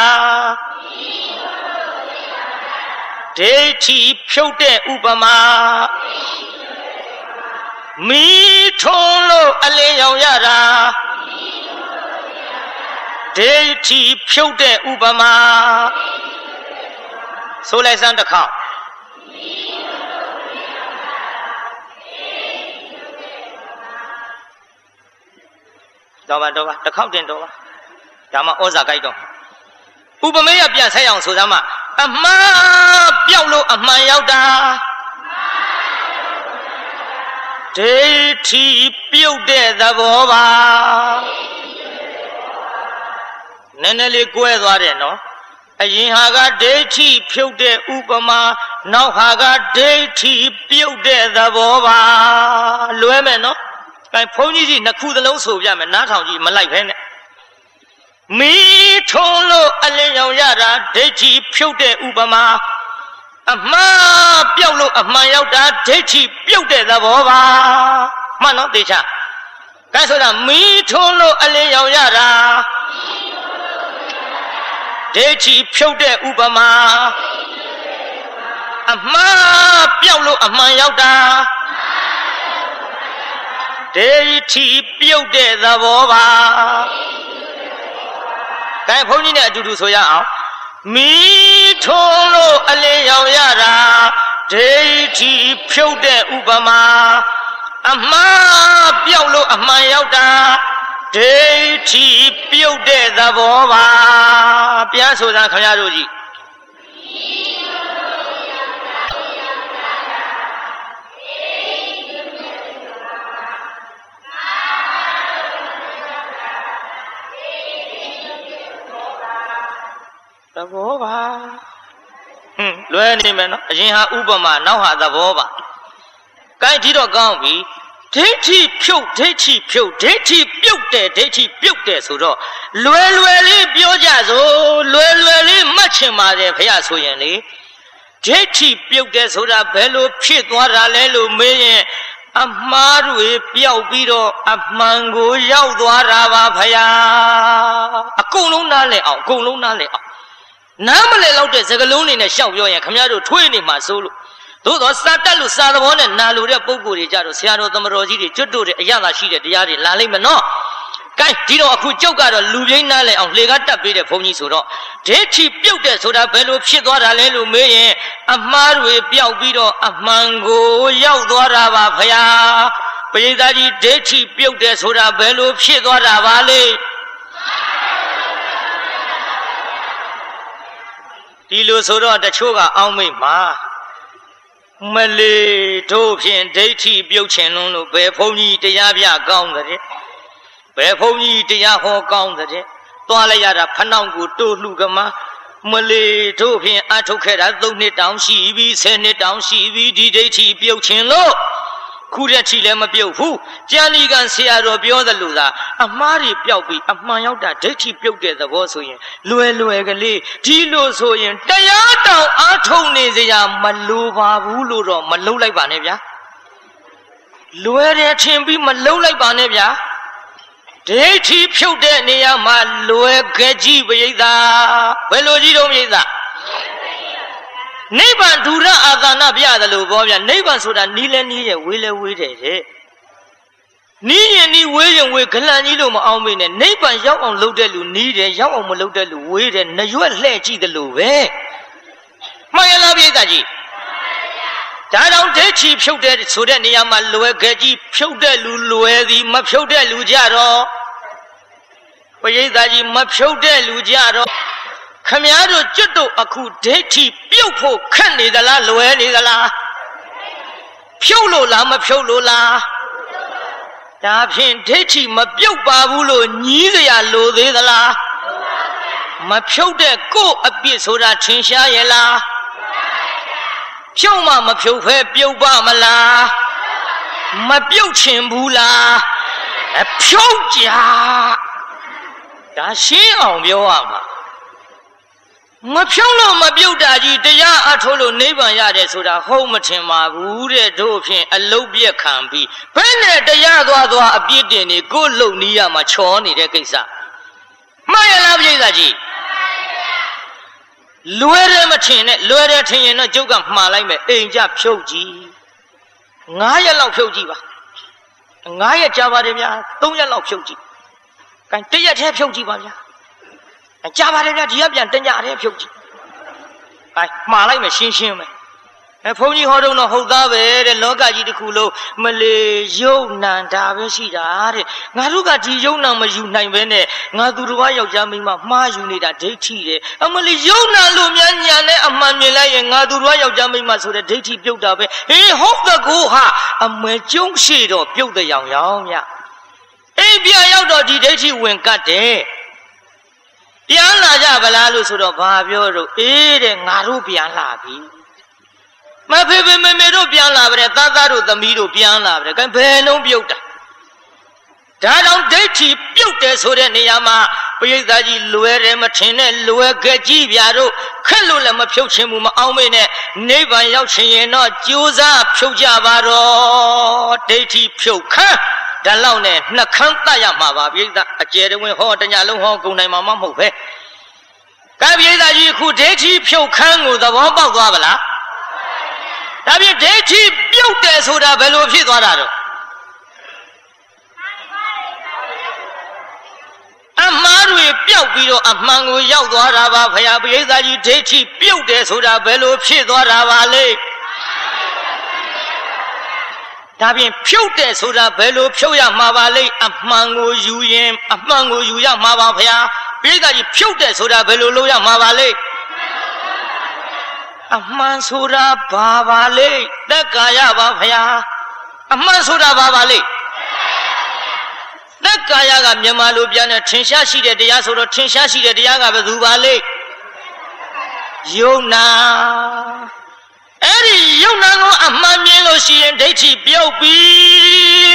ဒိဋ္ဌိဖြုတ်တဲ့ဥပမာမီးထုံးလို့အလင်းရောင်ရတာဒိဋ္ဌိဖြုတ်တဲ့ဥပမာဆိုလိုက်စမ်းတစ်ခေါက် တော့ပါတော့ပါတစ်ခေါက်တင်တော့ပါဒါမှဩဇာကြိုက်တော့ဥပမေယပြန်ဆက်အောင်ဆိုသမ်းမအမှားပြောက်လို့အမှန်ရောက်တာဒိဋ္ဌိပြုတ်တဲ့သဘောပါနည်းနည်းလေးကွဲသွားတယ်နော်အရင်ဟာကဒိဋ္ဌိဖြုတ်တဲ့ဥပမာနောက်ဟာကဒိဋ္ဌိပြုတ်တဲ့သဘောပါလွဲမယ်နော် အဲဘုန်းကြီးကြီးနှစ်ခုသလုံးဆိုပြမယ်နားထောင်ကြည့်မလိုက်ဖဲနဲ့မီးထုံးလို့အလင်းရောင်ရတာဒိဋ္ဌိဖြုတ်တဲ့ဥပမာအမှားပြောက်လို့အမှန်ရောက်တာဒိဋ္ဌိပြုတ်တဲ့သဘောပါမှန်တော့တေချာအဲဆိုတာမီးထုံးလို့အလင်းရောင်ရတာဒိဋ္ဌိဖြုတ်တဲ့ဥပမာအမှားပြောက်လို့အမှန်ရောက်တာ ဒိဋ္ဌိပြုတ်တဲ့သဘောပါကဲဘုန်းကြီးနဲ့အတူတူဆိုရအောင်မိထုံးလို့အလင်းရောင်ရတာဒိဋ္ဌိဖြုတ်တဲ့ဥပမာအမှားပြောက်လို့အမှန်ရောက်တာဒိဋ္ဌိပြုတ်တဲ့သဘောပါပြန်ဆိုတာခင်ဗျားတို့ကြီး သဘောပါဟွန်းလွယ်နေမယ်နော်အရင်ဟာဥပမာနောက်ဟာသဘောပါကိုင်းဒီတော့ကောင်းပြီဒိဋ္ဌိဖြုတ်ဒိဋ္ဌိဖြုတ်ဒိဋ္ဌိပြုတ်တယ်ဒိဋ္ဌိပြုတ်တယ်ဆိုတော့လွယ်လွယ်လေးပြောကြစို့လွယ်လွယ်လေးမှတ်ချင်ပါတယ်ဖះဆိုရင်လေဒိဋ္ဌိပြုတ်တယ်ဆိုတာဘယ်လိုဖြစ်သွားတာလဲလို့မေးရင်အမှားတွေပျောက်ပြီးတော့အမှန်ကိုရောက်သွားတာပါဖះအကုန်လုံးနားလည်အောင်အကုန်လုံးနားလည်အောင် နားမလည်တော့တဲ့စကလုံးတွေနဲ့ရှောက်ပြောရင်ခမရတို့ထွေးနေမှာစိုးလို့သို့တော့စာတက်လို့စာသဘောနဲ့နာလိုတဲ့ပုံကိုယ်တွေကြတော့ဆရာတော်သမတော်ကြီးတွေကျွတ်တို့တဲ့အရသာရှိတဲ့တရားတွေလာလိမ့်မယ်နော်။ကဲဒီတော့အခုကျုပ်ကတော့လူပြိန်းနားလဲအောင်လေကားတက်ပေးတဲ့ဘုန်းကြီးဆိုတော့ဒိဋ္ဌိပြုတ်တဲ့ဆိုတာဘယ်လိုဖြစ်သွားတာလဲလို့မေးရင်အမှားတွေပျောက်ပြီးတော့အမှန်ကိုရောက်သွားတာပါဖရာ။ပရိသတ်ကြီးဒိဋ္ဌိပြုတ်တဲ့ဆိုတာဘယ်လိုဖြစ်သွားတာပါလဲ။ ဒီလိုဆိုတော့တချို့ကအောင်းမိတ်မှာမလေးတို့ဖြင့်ဒိဋ္ဌိပြုတ်ချင်လုံးလို့ဘယ်ဘုန်းကြီးတရားပြကောင်းတဲ့ဘယ်ဘုန်းကြီးတရားဟောကောင်းတဲ့သွားလိုက်ရတာဖနှောင်းကိုတိုးလှကမမလေးတို့ဖြင့်အထုတ်ခဲ့တာ၃နှစ်တောင်ရှိပြီ၁၀နှစ်တောင်ရှိပြီဒီဒိဋ္ဌိပြုတ်ချင်လို့ ခုရက်ချီလည်းမပြုတ်ဘူးကျန်ဒီကံဆရာတော်ပြောသလိုသာအမှားတွေပျောက်ပြီးအမှန်ရောက်တာဒိဋ္ဌိပြုတ်တဲ့သဘောဆိုရင်လွယ်လွယ်ကလေးဒီလိုဆိုရင်တရားတောင်အားထုတ်နေစရာမလိုပါဘူးလို့တော့မလုံးလိုက်ပါနဲ့ဗျာလွယ်တယ်ထင်ပြီးမလုံးလိုက်ပါနဲ့ဗျာဒိဋ္ဌိဖြုတ်တဲ့နေရာမှာလွယ်ကြကြီးပိဋကဘယ်လိုကြီးတော့ပိဋက နိဗ္ဗာန်ဒုရအာသာနာပြတယ်လို့ပြောပြနိဗ္ဗာန်ဆိုတာနီးလဲနီးတယ်ဝေးလဲဝေးတယ်တဲ့နီးရင်နီးဝေးရင်ဝေးဂလန်ကြီးလို့မအောင်မေးနဲ့နိဗ္ဗာန်ရောက်အောင်လုပ်တဲ့လူနီးတယ်ရောက်အောင်မလုပ်တဲ့လူဝေးတယ်နှရွက်လှဲ့ကြည့်တယ်လို့ပဲမှန်ရလားပြိဿကြီးဒါတော့ဒိဋ္ဌိဖြုတ်တဲ့ဆိုတဲ့နေရာမှာလွယ်ခဲ့ကြီးဖြုတ်တဲ့လူလွယ်သည်မဖြုတ်တဲ့လူကြတော့ပရိသတ်ကြီးမဖြုတ်တဲ့လူကြတော့ 看面就觉得啊，裤底底漂破，看你的啦，罗你的啦，漂落啦么？漂落啦？诈骗底底么？漂巴乌罗尼的呀，罗的啦？么漂的裤啊？比苏啦，穿下也啦？漂嘛么？漂坏漂巴么啦？么漂穿破啦？哎，漂假！咱谁奥漂啊嘛？ မဖြုံးလို့မပြုတ်တာကြီးတရားအထုတ်လို့နိဗ္ဗာန်ရတယ်ဆိုတာဟုတ်မထင်ပါဘူးတဲ့တို့ဖြင့်အလုတ်ပြက်ခံပြီးဘယ်နဲ့တရားသွားသွားအပြစ်တင်နေကိုယ်လုံနီးရမှာချောနေတဲ့ကိစ္စမှန်ရလားပြိဿကြီးလွယ်တယ်မထင်နဲ့လွယ်တယ်ထင်ရင်တော့ကျုပ်ကမှားလိုက်မယ်အိမ်ကြဖြုတ်ကြည့်9ရက်လောက်ဖြုတ်ကြည့်ပါ9ရက်ကြာပါတယ်ဗျာ3ရက်လောက်ဖြုတ်ကြည့်ကဲတရက်တည်းဖြုတ်ကြည့်ပါဗျာ ကြာပါတယ်ဗျာဒီကပြန်တင်ကြတယ်ဖြုတ်ကြည့်အဲမှားလိုက်မယ်ရှင်းရှင်းပဲအဲဘုန်းကြီးဟောတော့တော့ဟုတ်သားပဲတဲ့လောကကြီးတစ်ခုလုံးမလေးယုံနံတာပဲရှိတာတဲ့ငါတို့ကဒီယုံနံမယူနိုင်ပဲနဲ့ငါသူတော်ဘာယောက်ျားမိန်းမမှားယူနေတာဒိဋ္ဌိတဲ့အမလေးယုံနံလို့များညာနဲ့အမှန်မြင်လိုက်ရင်ငါသူတော်ဘာယောက်ျားမိန်းမဆိုတဲ့ဒိဋ္ဌိပြုတ်တာပဲဟေးဟုတ်တကူဟာအမွယ်ကျုံးရှိတော့ပြုတ်တဲ့ရောင်ရောင်မြအိမ်ပြန်ရောက်တော့ဒီဒိဋ္ဌိဝင်ကတ်တယ် ပြန်လာကြဗလားလို့ဆိုတော့ဘာပြောတော့အေးတဲ့ငါတို့ပြန်လာပြီမဖေဖေမေမေတို့ပြန်လာပါတယ်သားသားတို့သမီးတို့ပြန်လာပါတယ်ကဲဘယ်နှုံးပြုတ်တာဒါကြောင့်ဒိဋ္ဌိပြုတ်တယ်ဆိုတဲ့နေရာမှာပရိသတ်ကြီးလွယ်တယ်မထင်နဲ့လွယ်ကြကြီးဗျာတို့ခက်လို့လည်းမဖြုတ်ချင်ဘူးမအောင်မေနဲ့နိဗ္ဗာန်ရောက်ချင်ရင်တော့ကြိုးစားဖြုတ်ကြပါတော့ဒိဋ္ဌိဖြုတ်ခမ်း ဒါလောက်နဲ့နှခမ်းတတ်ရမှာပါပြိဿအကျယ်တဝင်းဟောတညာလုံးဟောဂုံနိုင်မှာမဟုတ်ပဲကဲပြိဿကြီးအခုဒိဋ္ဌိဖြုတ်ခမ်းကိုသဘောပေါက်သွားပါလားဒါဖြင့်ဒိဋ္ဌိပြုတ်တယ်ဆိုတာဘယ်လိုဖြစ်သွားတာတော့အမှားတွေပျောက်ပြီးတော့အမှန်ကိုရောက်သွားတာပါဖရာပရိသတ်ကြီးဒိဋ္ဌိပြုတ်တယ်ဆိုတာဘယ်လိုဖြစ်သွားတာပါလဲ ဒါဖြင့်ဖြုတ်တယ်ဆိုတာဘယ်လိုဖြုတ်ရမှာပါလဲအမှန်ကိုယူရင်အမှန်ကိုယူရမှာပါဖရာပရိသတ်ကြီးဖြုတ်တယ်ဆိုတာဘယ်လိုလုပ်ရမှာပါလဲအမှန်ဆိုတာဘာပါလဲသက်ကာယပါဖရာအမှန်ဆိုတာဘာပါလဲသက်ကာယကမြန်မာလိုပြန်တဲ့ထင်ရှားရှိတဲ့တရားဆိုတော့ထင်ရှားရှိတဲ့တရားကဘယ်သူပါလဲယုံနာ အဲ့ဒီယုံနာကိုအမှန်မြင်လို့ရှိရင်ဒိဋ္ဌိပြုတ်ပြီ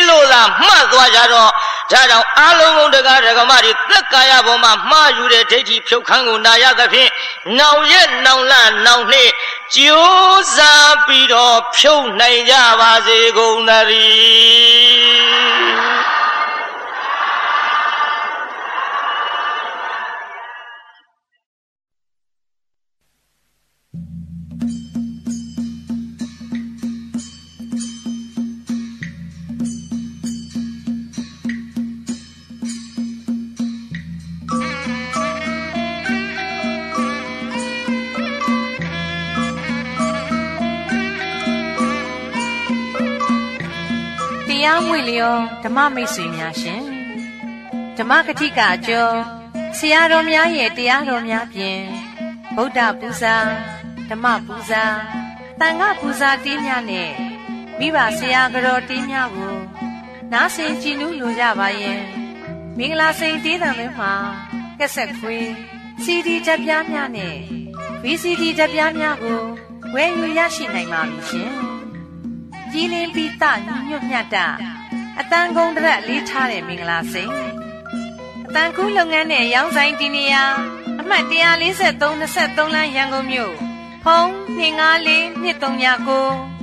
လို့လားမှတ်သွားကြတော့ဒါကြောင့်အာလုံးကုန်တကားဒကမတွေသက်ကာယပေါ်မှာမှားယူတဲ့ဒိဋ္ဌိဖြုတ်ခန်းကိုနာရသဖြင့်နောင်ရက်နောင်လနောင်နှစ်ကြိုးစားပြီးတော့ဖြုတ်နိုင်ကြပါစေကုန်သတည်း တရားမွေလျောဓမ္မမိတ်ဆွေများရှင်ဓမ္မကတိကအကျော်ဆရာတော်များရဲ့တရားတော်များဖြင့်ဗုဒ္ဓပူဇာဓမ္မပူဇာတန်ခပူဇာတင်းများနဲ့မိဘဆရာကြောတင်းများကိုနားဆင်ကြည်နူးလိုကြပါရဲ့မင်္ဂလာစိန်တေးတံလေးမှာကက်ဆက်ခွေး CD တက်ပြားများနဲ့ VCD တက်ပြားများကိုဝယ်ယူရရှိနိုင်ပါပြီရှင် ကြည်လင်ပြီးတညွတ်မြတ်တာအတန်ကုန်တရက်လေးထားတဲ့မင်္ဂလာစိန်အတန်ကူးလုပ်ငန်းနဲ့ရောင်းဆိုင်ဒီနေရာအမှတ်143 23လမ်းရန်ကုန်မြို့ဖုန်း254 239